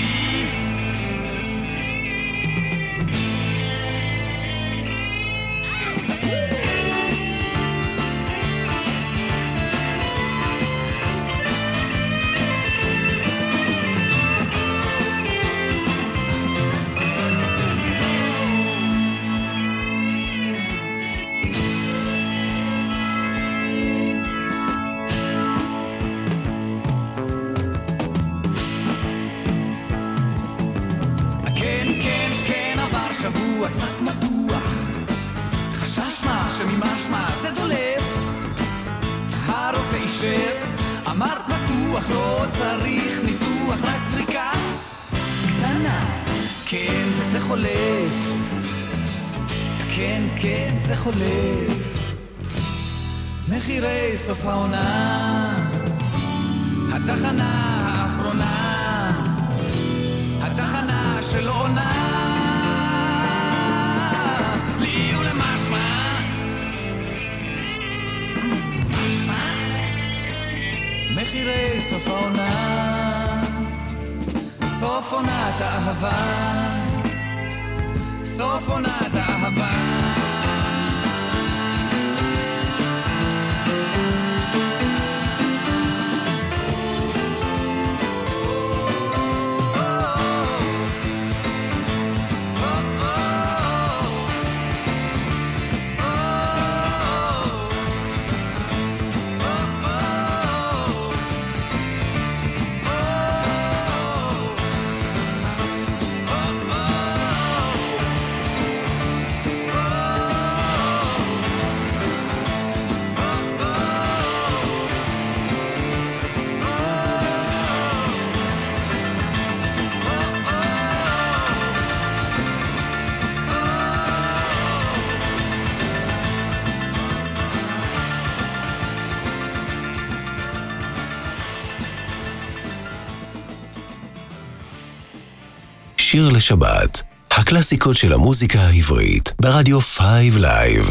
שיר לשבת, הקלאסיקות של המוזיקה העברית, ברדיו 5 Live.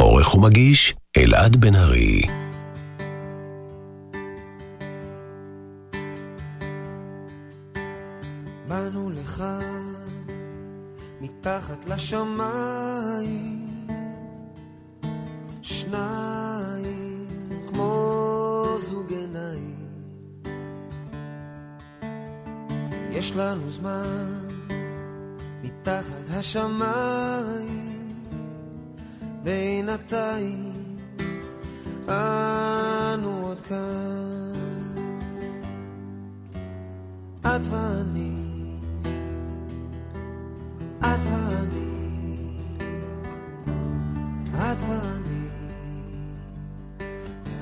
עורך ומגיש, אלעד בן ארי. באנו לך מתחת לשמיים השמיים בינתיים אנו עוד כאן. את ואני את ואני את ואני.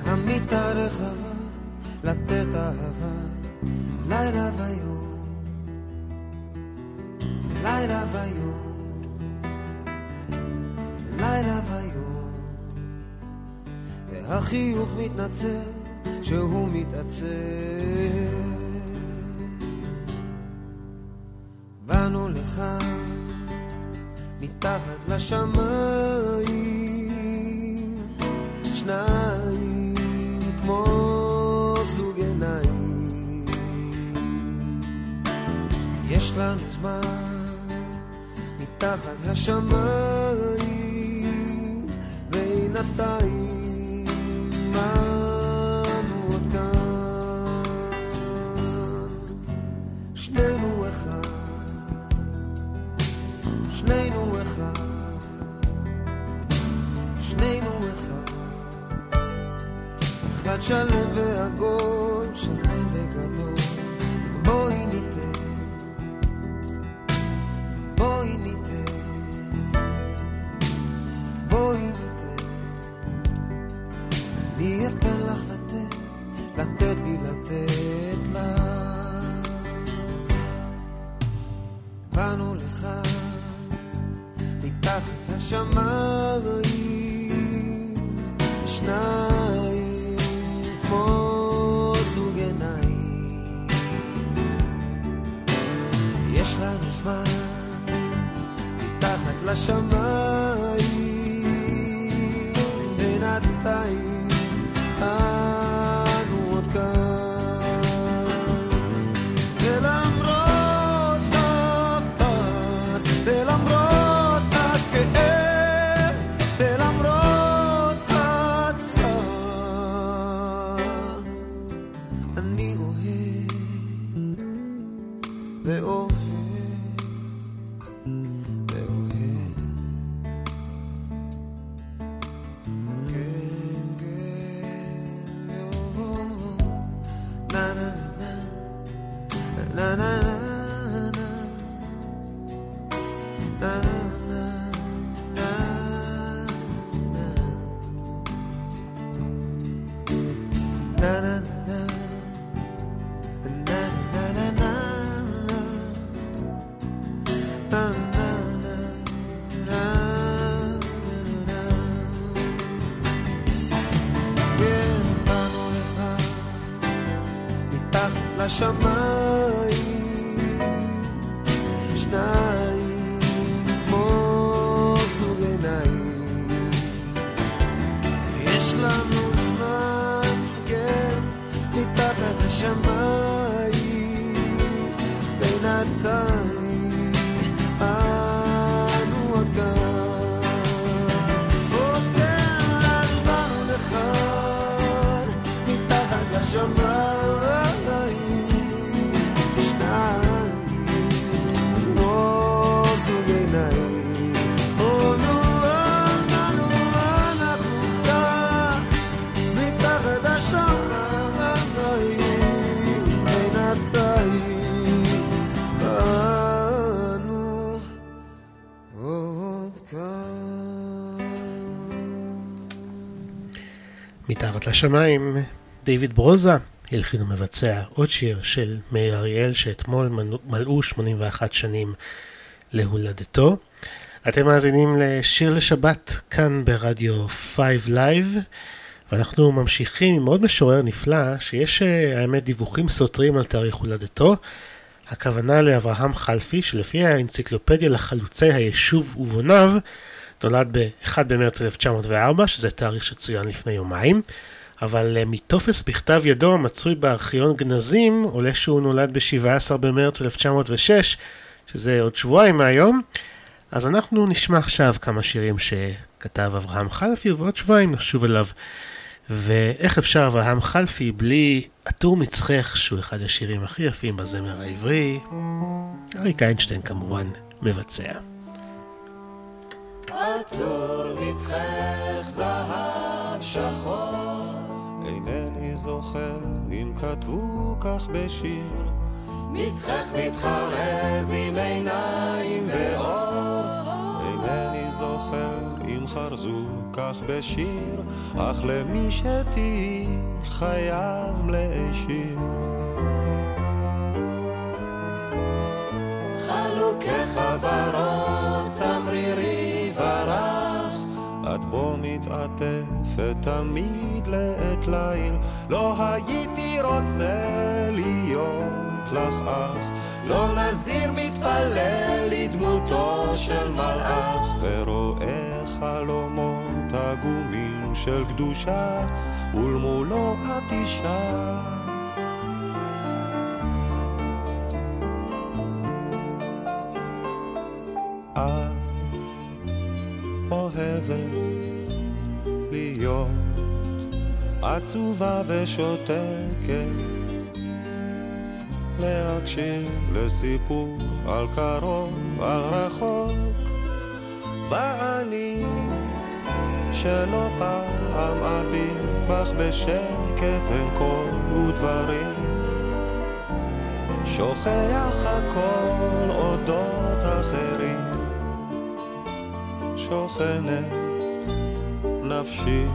המיטה רחבה לתת אהבה לילה ויום לילה ויום לילה ויום. והחיוך מתנצל שהוא מתעצל. באנו לך מתחת לשמיים. שניים כמו זוג עיניים. יש לנו זמן מתחת השמיים בינתיים אנו עוד כאן שנינו אחד. שנינו אחד. שנינו אחד. אחד שלם ועגול מתחת לשמיים, דיוויד ברוזה הלחין ומבצע עוד שיר של מאיר אריאל שאתמול מלאו 81 שנים להולדתו. אתם מאזינים לשיר לשבת כאן ברדיו 5 Live ואנחנו ממשיכים עם עוד משורר נפלא שיש אה, האמת דיווחים סותרים על תאריך הולדתו. הכוונה לאברהם חלפי שלפי האנציקלופדיה לחלוצי היישוב ובוניו נולד ב-1 במרץ 1904 שזה תאריך שצוין לפני יומיים אבל אה, מטופס בכתב ידו המצוי בארכיון גנזים עולה שהוא נולד ב-17 במרץ 1906 שזה עוד שבועיים מהיום אז אנחנו נשמע עכשיו כמה שירים שכתב אברהם חלפי, ובעוד שבועיים נשוב אליו. ואיך אפשר אברהם חלפי בלי עטור מצחך, שהוא אחד השירים הכי יפים בזמר העברי, אריק איינשטיין כמובן מבצע. עטור מצחך זהב שחור אינני זוכר אם כתבו כך בשיר. מצחך מתחרז עם עיניים ואור. אינני זוכר אם חרזו כך בשיר אך למי שתהי חייב להשאיר חלוקי חברות צמרירי ורח את בו מתעטפת תמיד לעת ליל לא הייתי רוצה להיות לך אח. לא נזיר מתפלל לדמותו של מלאך. ורואה חלומות עגומים של קדושה ולמולו את אישה. את אוהבת להיות עצובה ושותקת. להקשיב לסיפור על קרוב, על רחוק. ואני שלא פעם אביט בך בשקט אין קול ודברים שוכח הכל אודות אחרים. שוכנת נפשי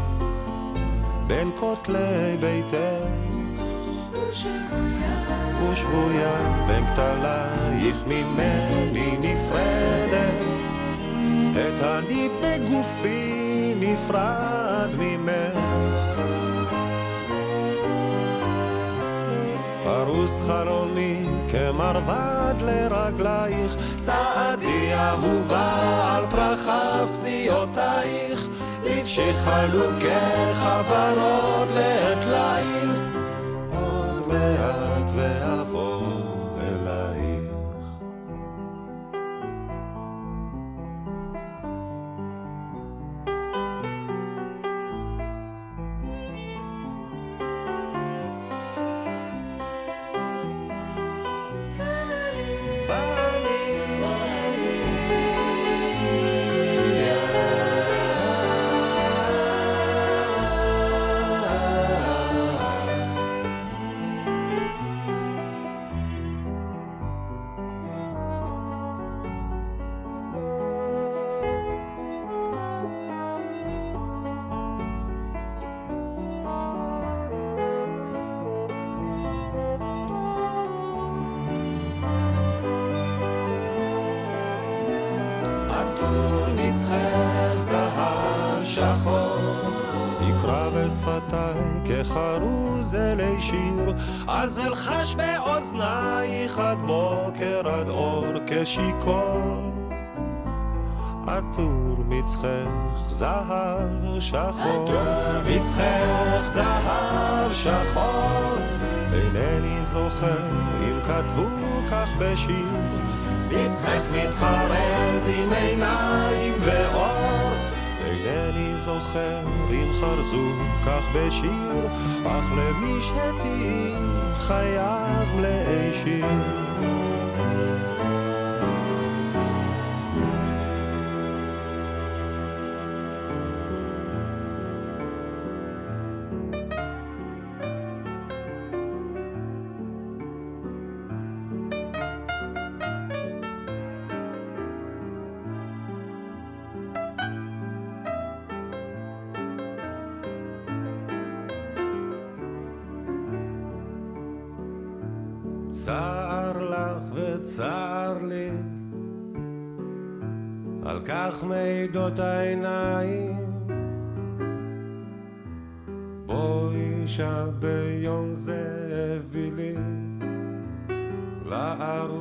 בין כותלי ביתך ושבויה בין כתלייך ממני נפרדת. את אני בגופי נפרד ממך. פרוס חלומי כמרבד לרגלייך צעדי אהובה על פרחיו פציעותייך לבשי חלוקי חברות לעת ליל עוד מעט כחרוז אלי שיר אז אלחש באוזנייך עד בוקר עד אור כשיכור. עטור מצחך זהב שחור. עטור מצחך זהב שחור. אינני זוכר אם כתבו כך בשיר. מצחך מתחרז עם עיניים ואור זוכר אם חרזו כך בשיר אך למי שתהי חייב להשאיר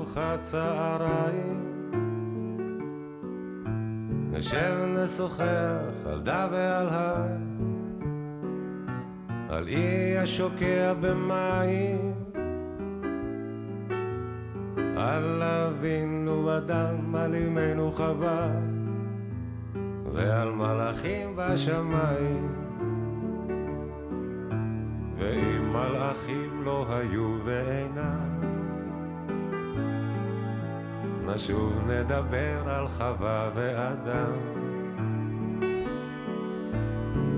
לארוחת צהריים נשב נשוחח על דה ועל הר. על אי השוקע במים. על אבינו אדם, על אמנו חווה, ועל מלאכים בשמיים. ואם מלאכים לא היו ואינם, נשוב נדבר על חווה ואדם.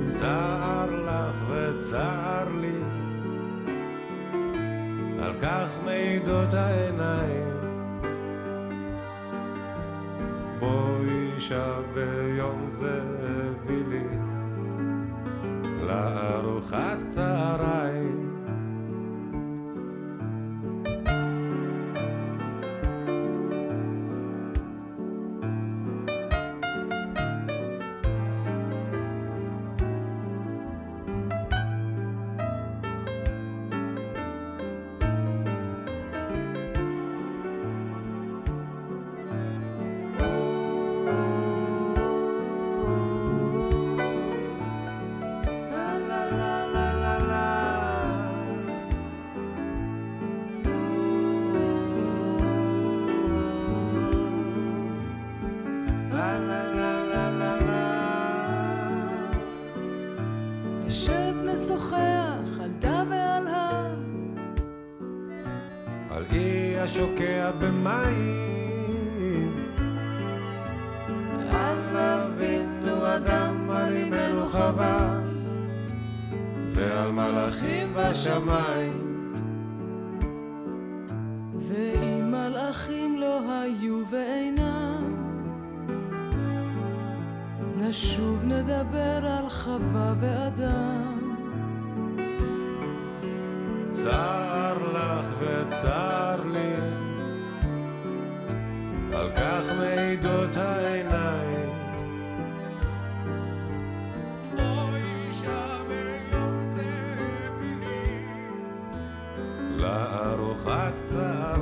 צער לך וצער לי, על כך מעידות העיניים. בואי אישה ביום זה הביא לי לארוחת צהריים. לארוחת צהריים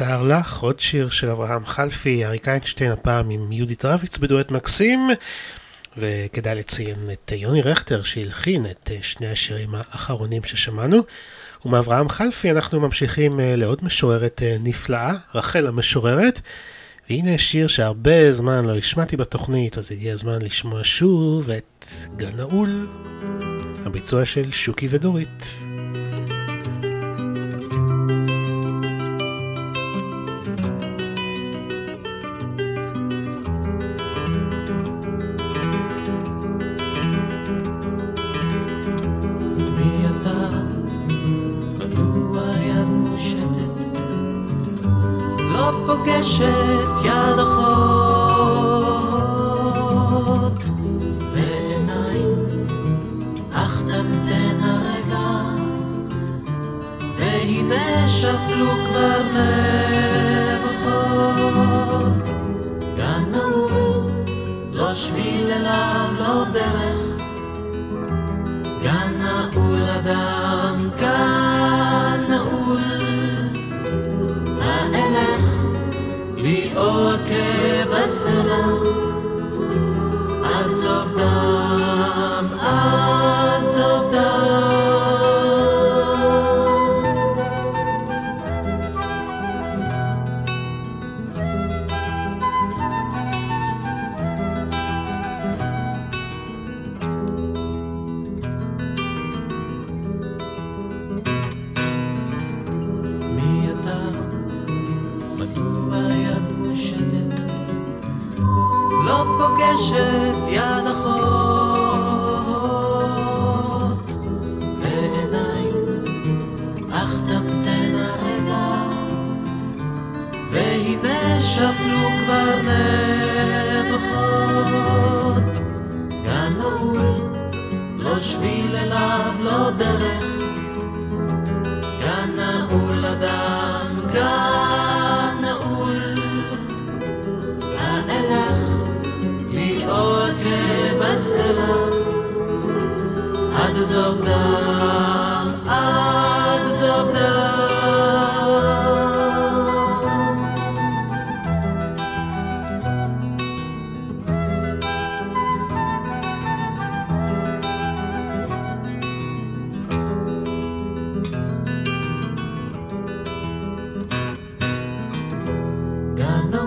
צער לך, עוד שיר של אברהם חלפי, אריק איינשטיין, הפעם עם יהודית רביץ בדואט מקסים. וכדאי לציין את יוני רכטר שהלחין את שני השירים האחרונים ששמענו. ומאברהם חלפי אנחנו ממשיכים אה, לעוד משוררת אה, נפלאה, רחל המשוררת. והנה שיר שהרבה זמן לא השמעתי בתוכנית, אז הגיע הזמן לשמוע שוב את גן נעול, הביצוע של שוקי ודורית.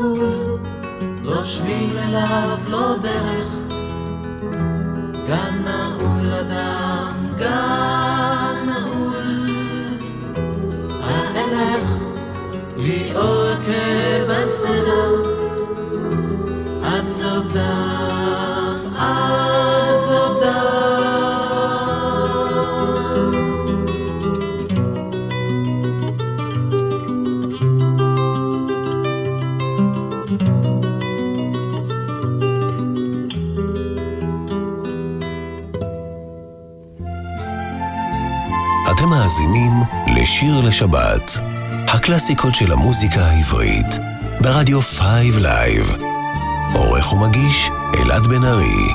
סיפור, לא שביל אליו, לא דרך. גן נעול אדם, גן נעול. האלך לי עוקב הסלע. מאזינים לשיר לשבת, הקלאסיקות של המוזיקה העברית, ברדיו 5 Live. עורך ומגיש אלעד בן ארי.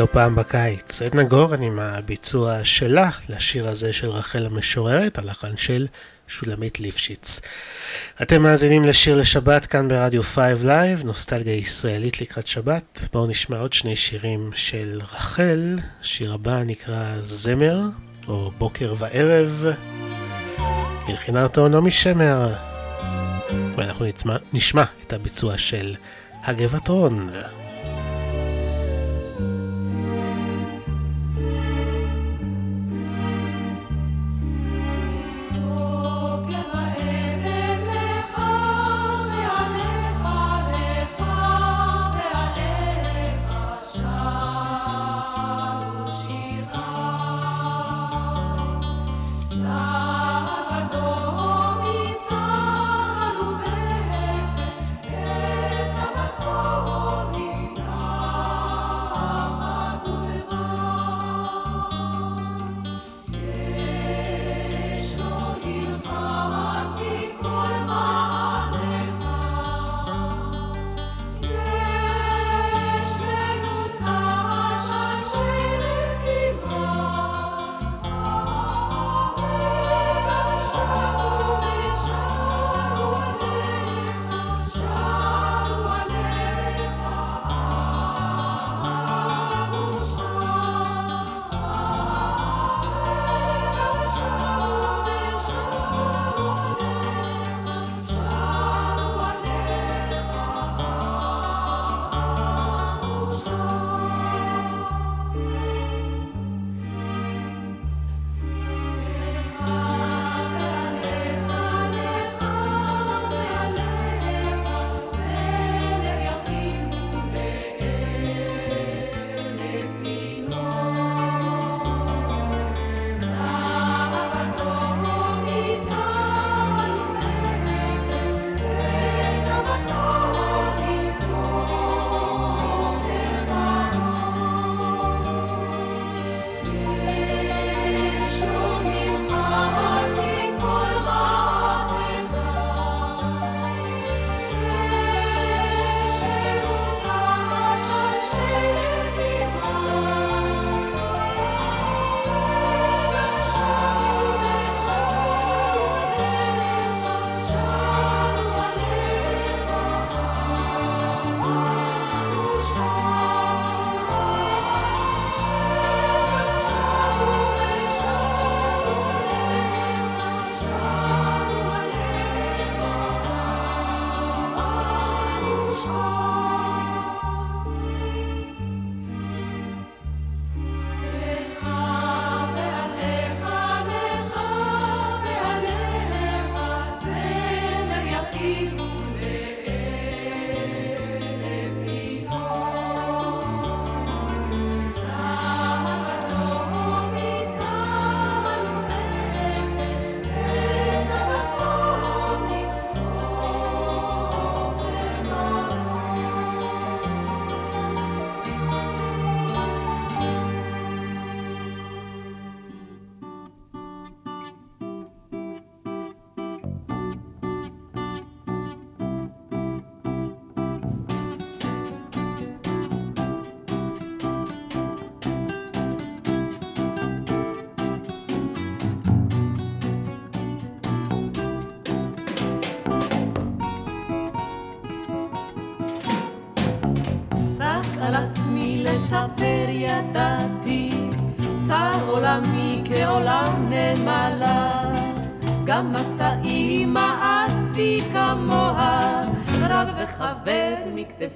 לא פעם בקיץ. עדנה גורן עם הביצוע שלה לשיר הזה של רחל המשוררת, הלחן של שולמית ליפשיץ. אתם מאזינים לשיר לשבת כאן ברדיו 5 Live, נוסטלגיה ישראלית לקראת שבת. בואו נשמע עוד שני שירים של רחל. השיר הבא נקרא זמר, או בוקר וערב. הלחינה אותו נעמי שמר. ואנחנו נשמע, נשמע את הביצוע של הגבעת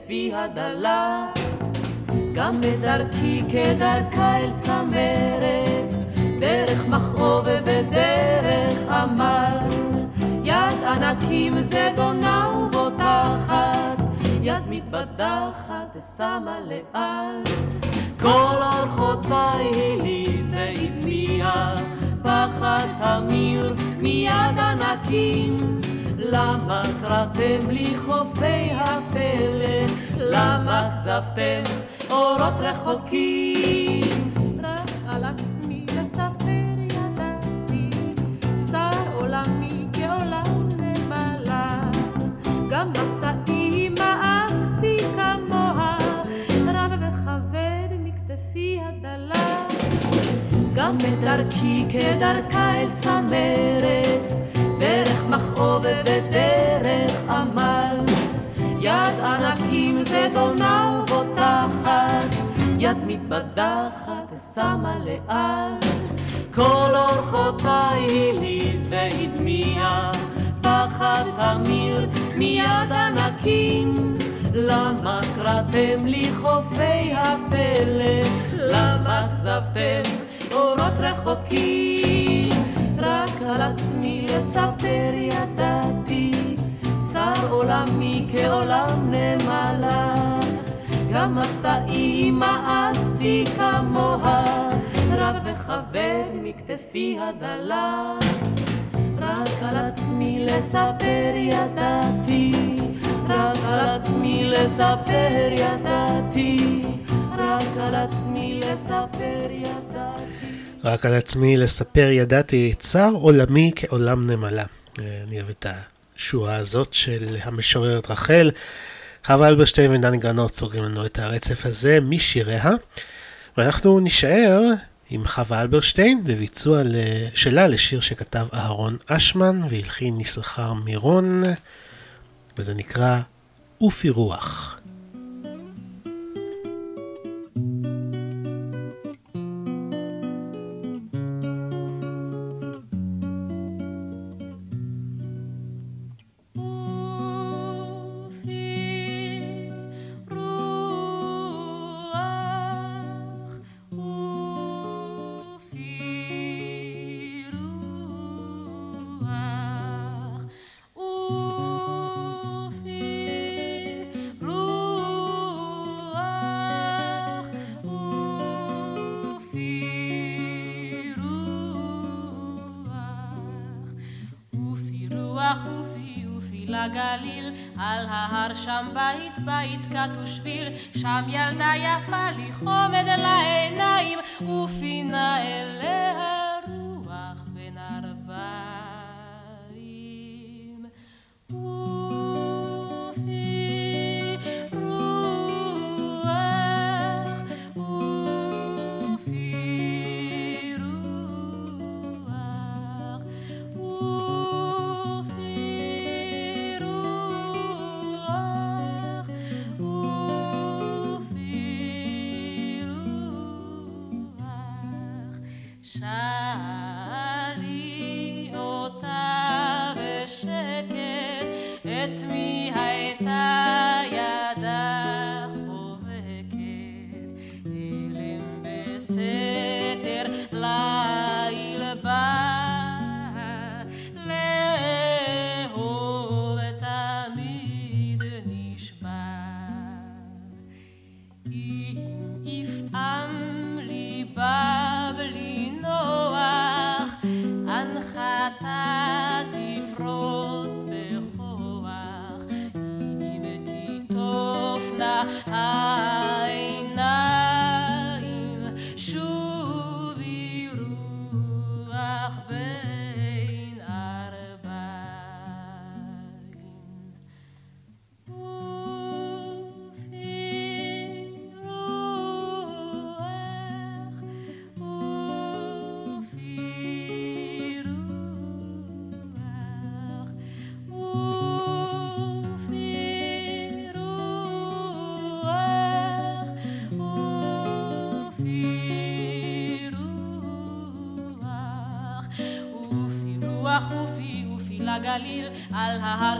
מכתפי הדלה. גם בדרכי כדרכה אל צמרת, דרך מכאוב ודרך עמל. יד ענקים זדונה ובוטחת, יד מתבדחת שמה לאל. כל אורחותיי הליז והטמיע, פחד תמיר מיד ענקים. למה קראתם לי חופי הפלא? למה אכזבתם אורות רחוקים? רק על עצמי לספר ידעתי, צר עולמי כעולם נבלה. גם משאי מאסתי כמוה, רב וכבד מכתפי הדלה. גם בדרכי כדרכה אל צמרת, דרך מכאוב ודרך... זדונה ובוטחת, יד מתבדחת שמה לאל. כל אורחותיי הליז והדמיע, פחד תמיר מיד ענקים. למה קראתם לי חופי הפלא? למה כזבתם אורות רחוקים? רק על עצמי לספר ידעתי, צר עולמי כעולם נמלה. גם מסעי מאסתי כמוה, רב וכבד מכתפי הדלה. רק על עצמי לספר ידעתי, רק על עצמי לספר ידעתי, רק על עצמי לספר ידעתי. רק על עצמי לספר ידעתי, צר עולמי כעולם נמלה. אני אוהב את השורה הזאת של המשוררת רחל. חווה אלברשטיין ודני גרנות סוגרים לנו את הרצף הזה משיריה. ואנחנו נישאר עם חווה אלברשטיין בביצוע שלה לשיר שכתב אהרון אשמן והלחין יששכר מירון, וזה נקרא אופי רוח.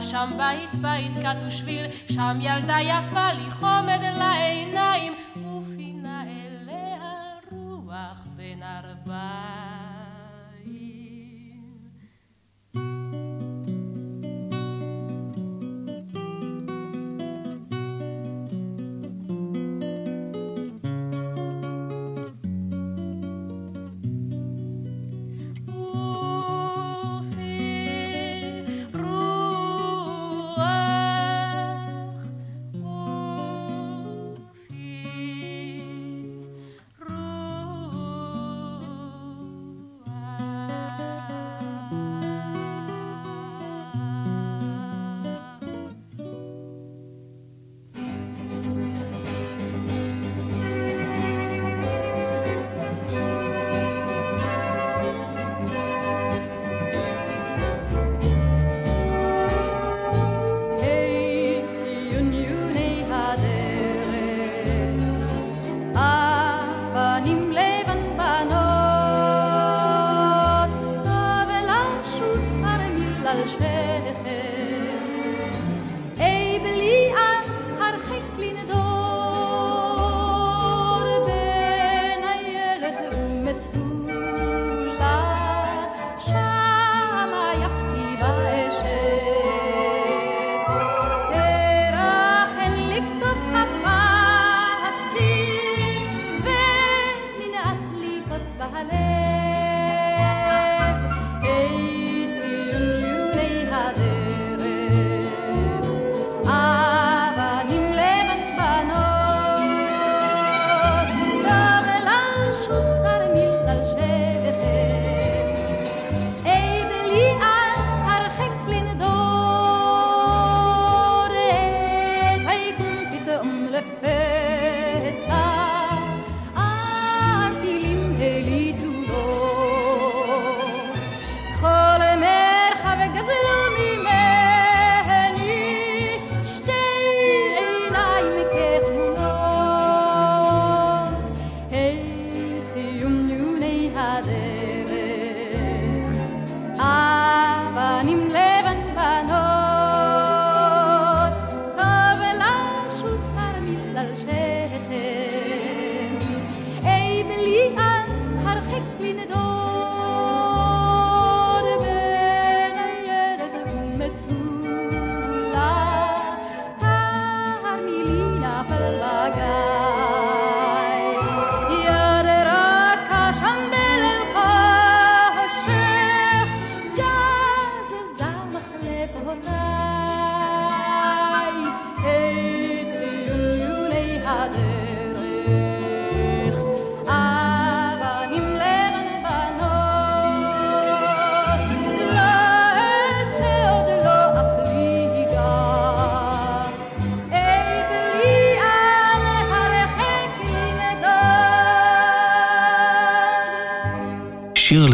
שם בית בית כת ושביל, שם ילדה יפה לי חומד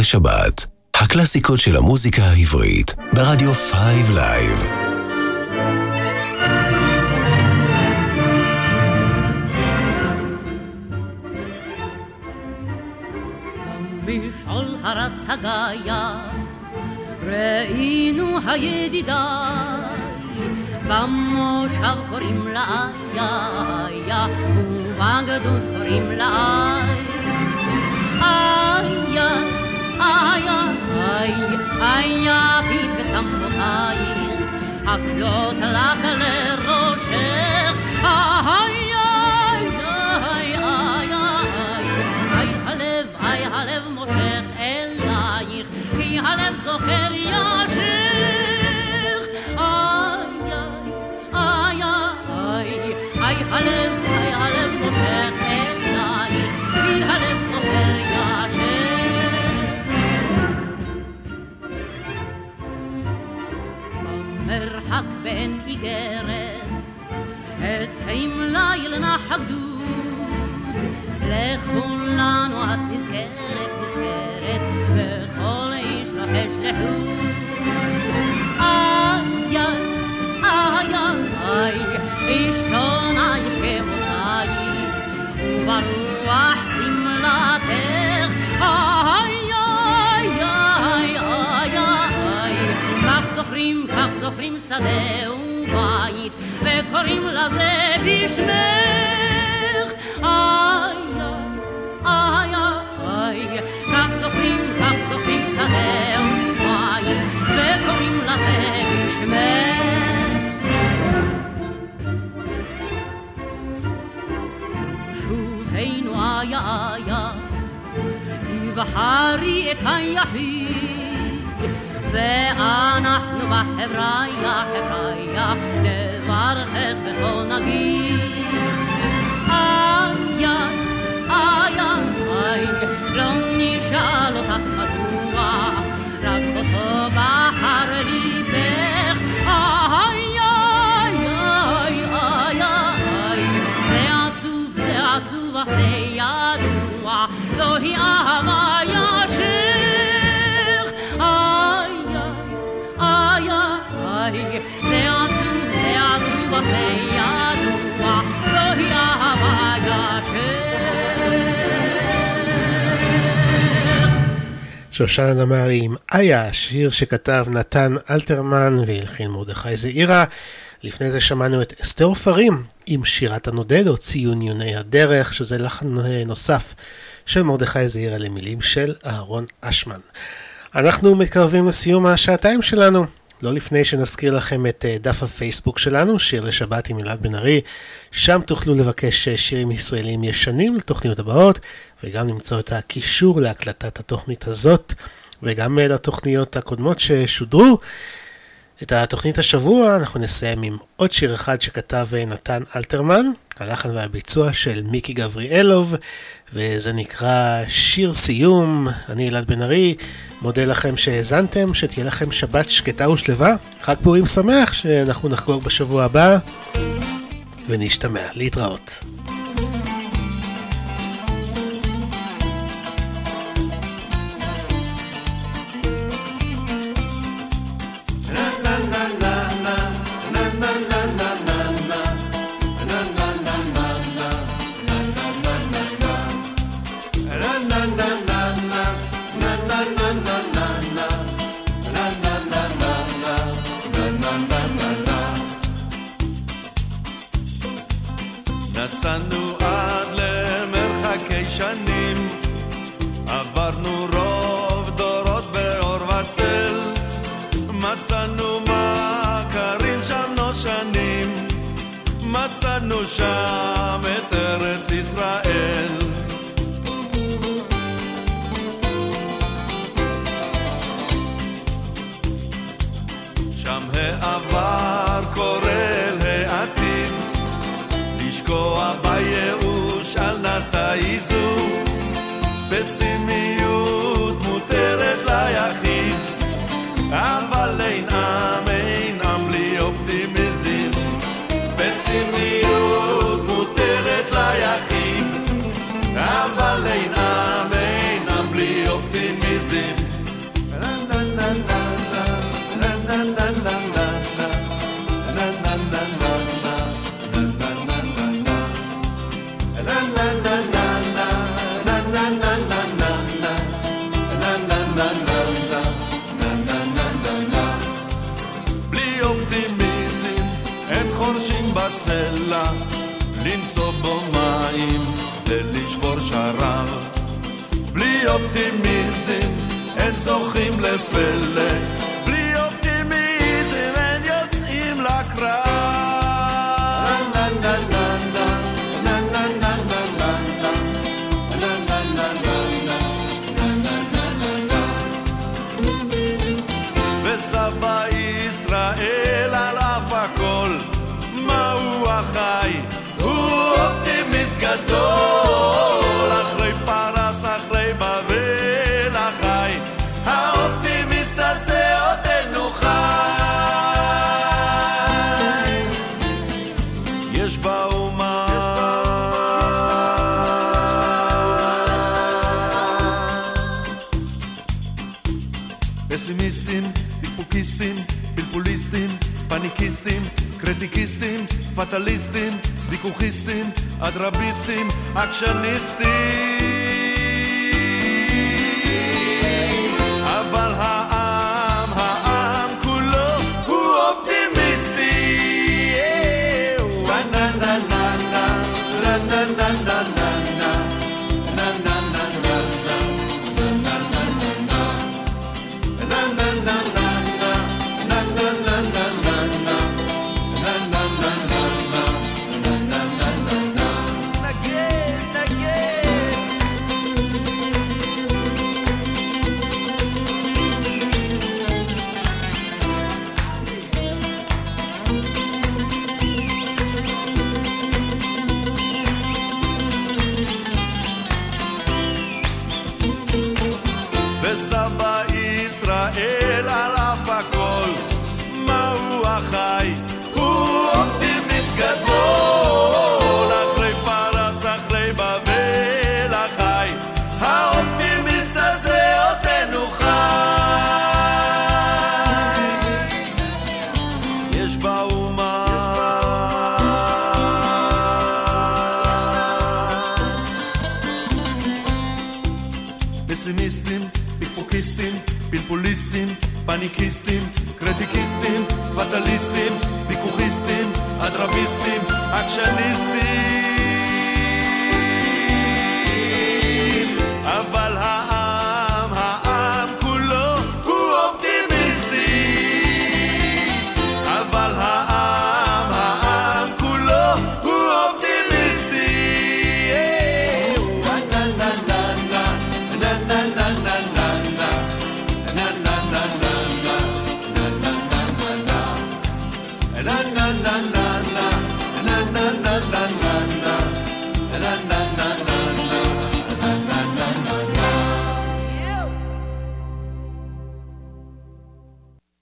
לשבת, הקלאסיקות של המוזיקה העברית, ברדיו 5 Live. משעול הרץ הגיא, ראינוה ידידיי, במושב קוראים לה איה, ובגדוד קוראים לה איה, יפית בצמותייך, הקלות לך לראשך, איי, איי, איי, איי, איי, הלב, איי, הלב מושך אלייך, כי הלב זוכר ישך. איי, איי, איי, איי, הלב בין איגרת, את ליל נח הגדוד, לכולנו את נזכרת, נזכרת, וכל איש לוחש לחוד. זוכרים שדה ובית, וקוראים לזה בשמך. איי, איי, איי, כך זוכרים, כך זוכרים שדה ובית, וקוראים לזה בשמך. שובנו איה איה, תבחרי את היחיד, ואנחנו בחבריה, חבריה, נברכך וכה נגיד. איה, איה, איי, לא נשאל אותך מדוע, שושנה דמארי עם איה, שיר שכתב נתן אלתרמן והלחין מרדכי זעירה. לפני זה שמענו את אסתר עופרים עם שירת הנודד או ציון יוני הדרך, שזה לחן אה, נוסף של מרדכי זעירה למילים של אהרון אשמן. אנחנו מתקרבים לסיום השעתיים שלנו. לא לפני שנזכיר לכם את אה, דף הפייסבוק שלנו, שיר לשבת עם אלעד בן ארי. שם תוכלו לבקש אה, שירים ישראלים ישנים לתוכניות הבאות, וגם למצוא את הקישור להקלטת התוכנית הזאת, וגם אה, לתוכניות הקודמות ששודרו. את התוכנית השבוע אנחנו נסיים עם עוד שיר אחד שכתב נתן אלתרמן, הלחן והביצוע של מיקי גבריאלוב, וזה נקרא שיר סיום. אני אלעד בן ארי, מודה לכם שהאזנתם, שתהיה לכם שבת שקטה ושלווה, חג פורים שמח שאנחנו נחגוג בשבוע הבא, ונשתמע, להתראות. זוכים לפלא קפיטליסטים, ויכוכיסטים, אדרביסטים, עקשניסטים. אבל ה...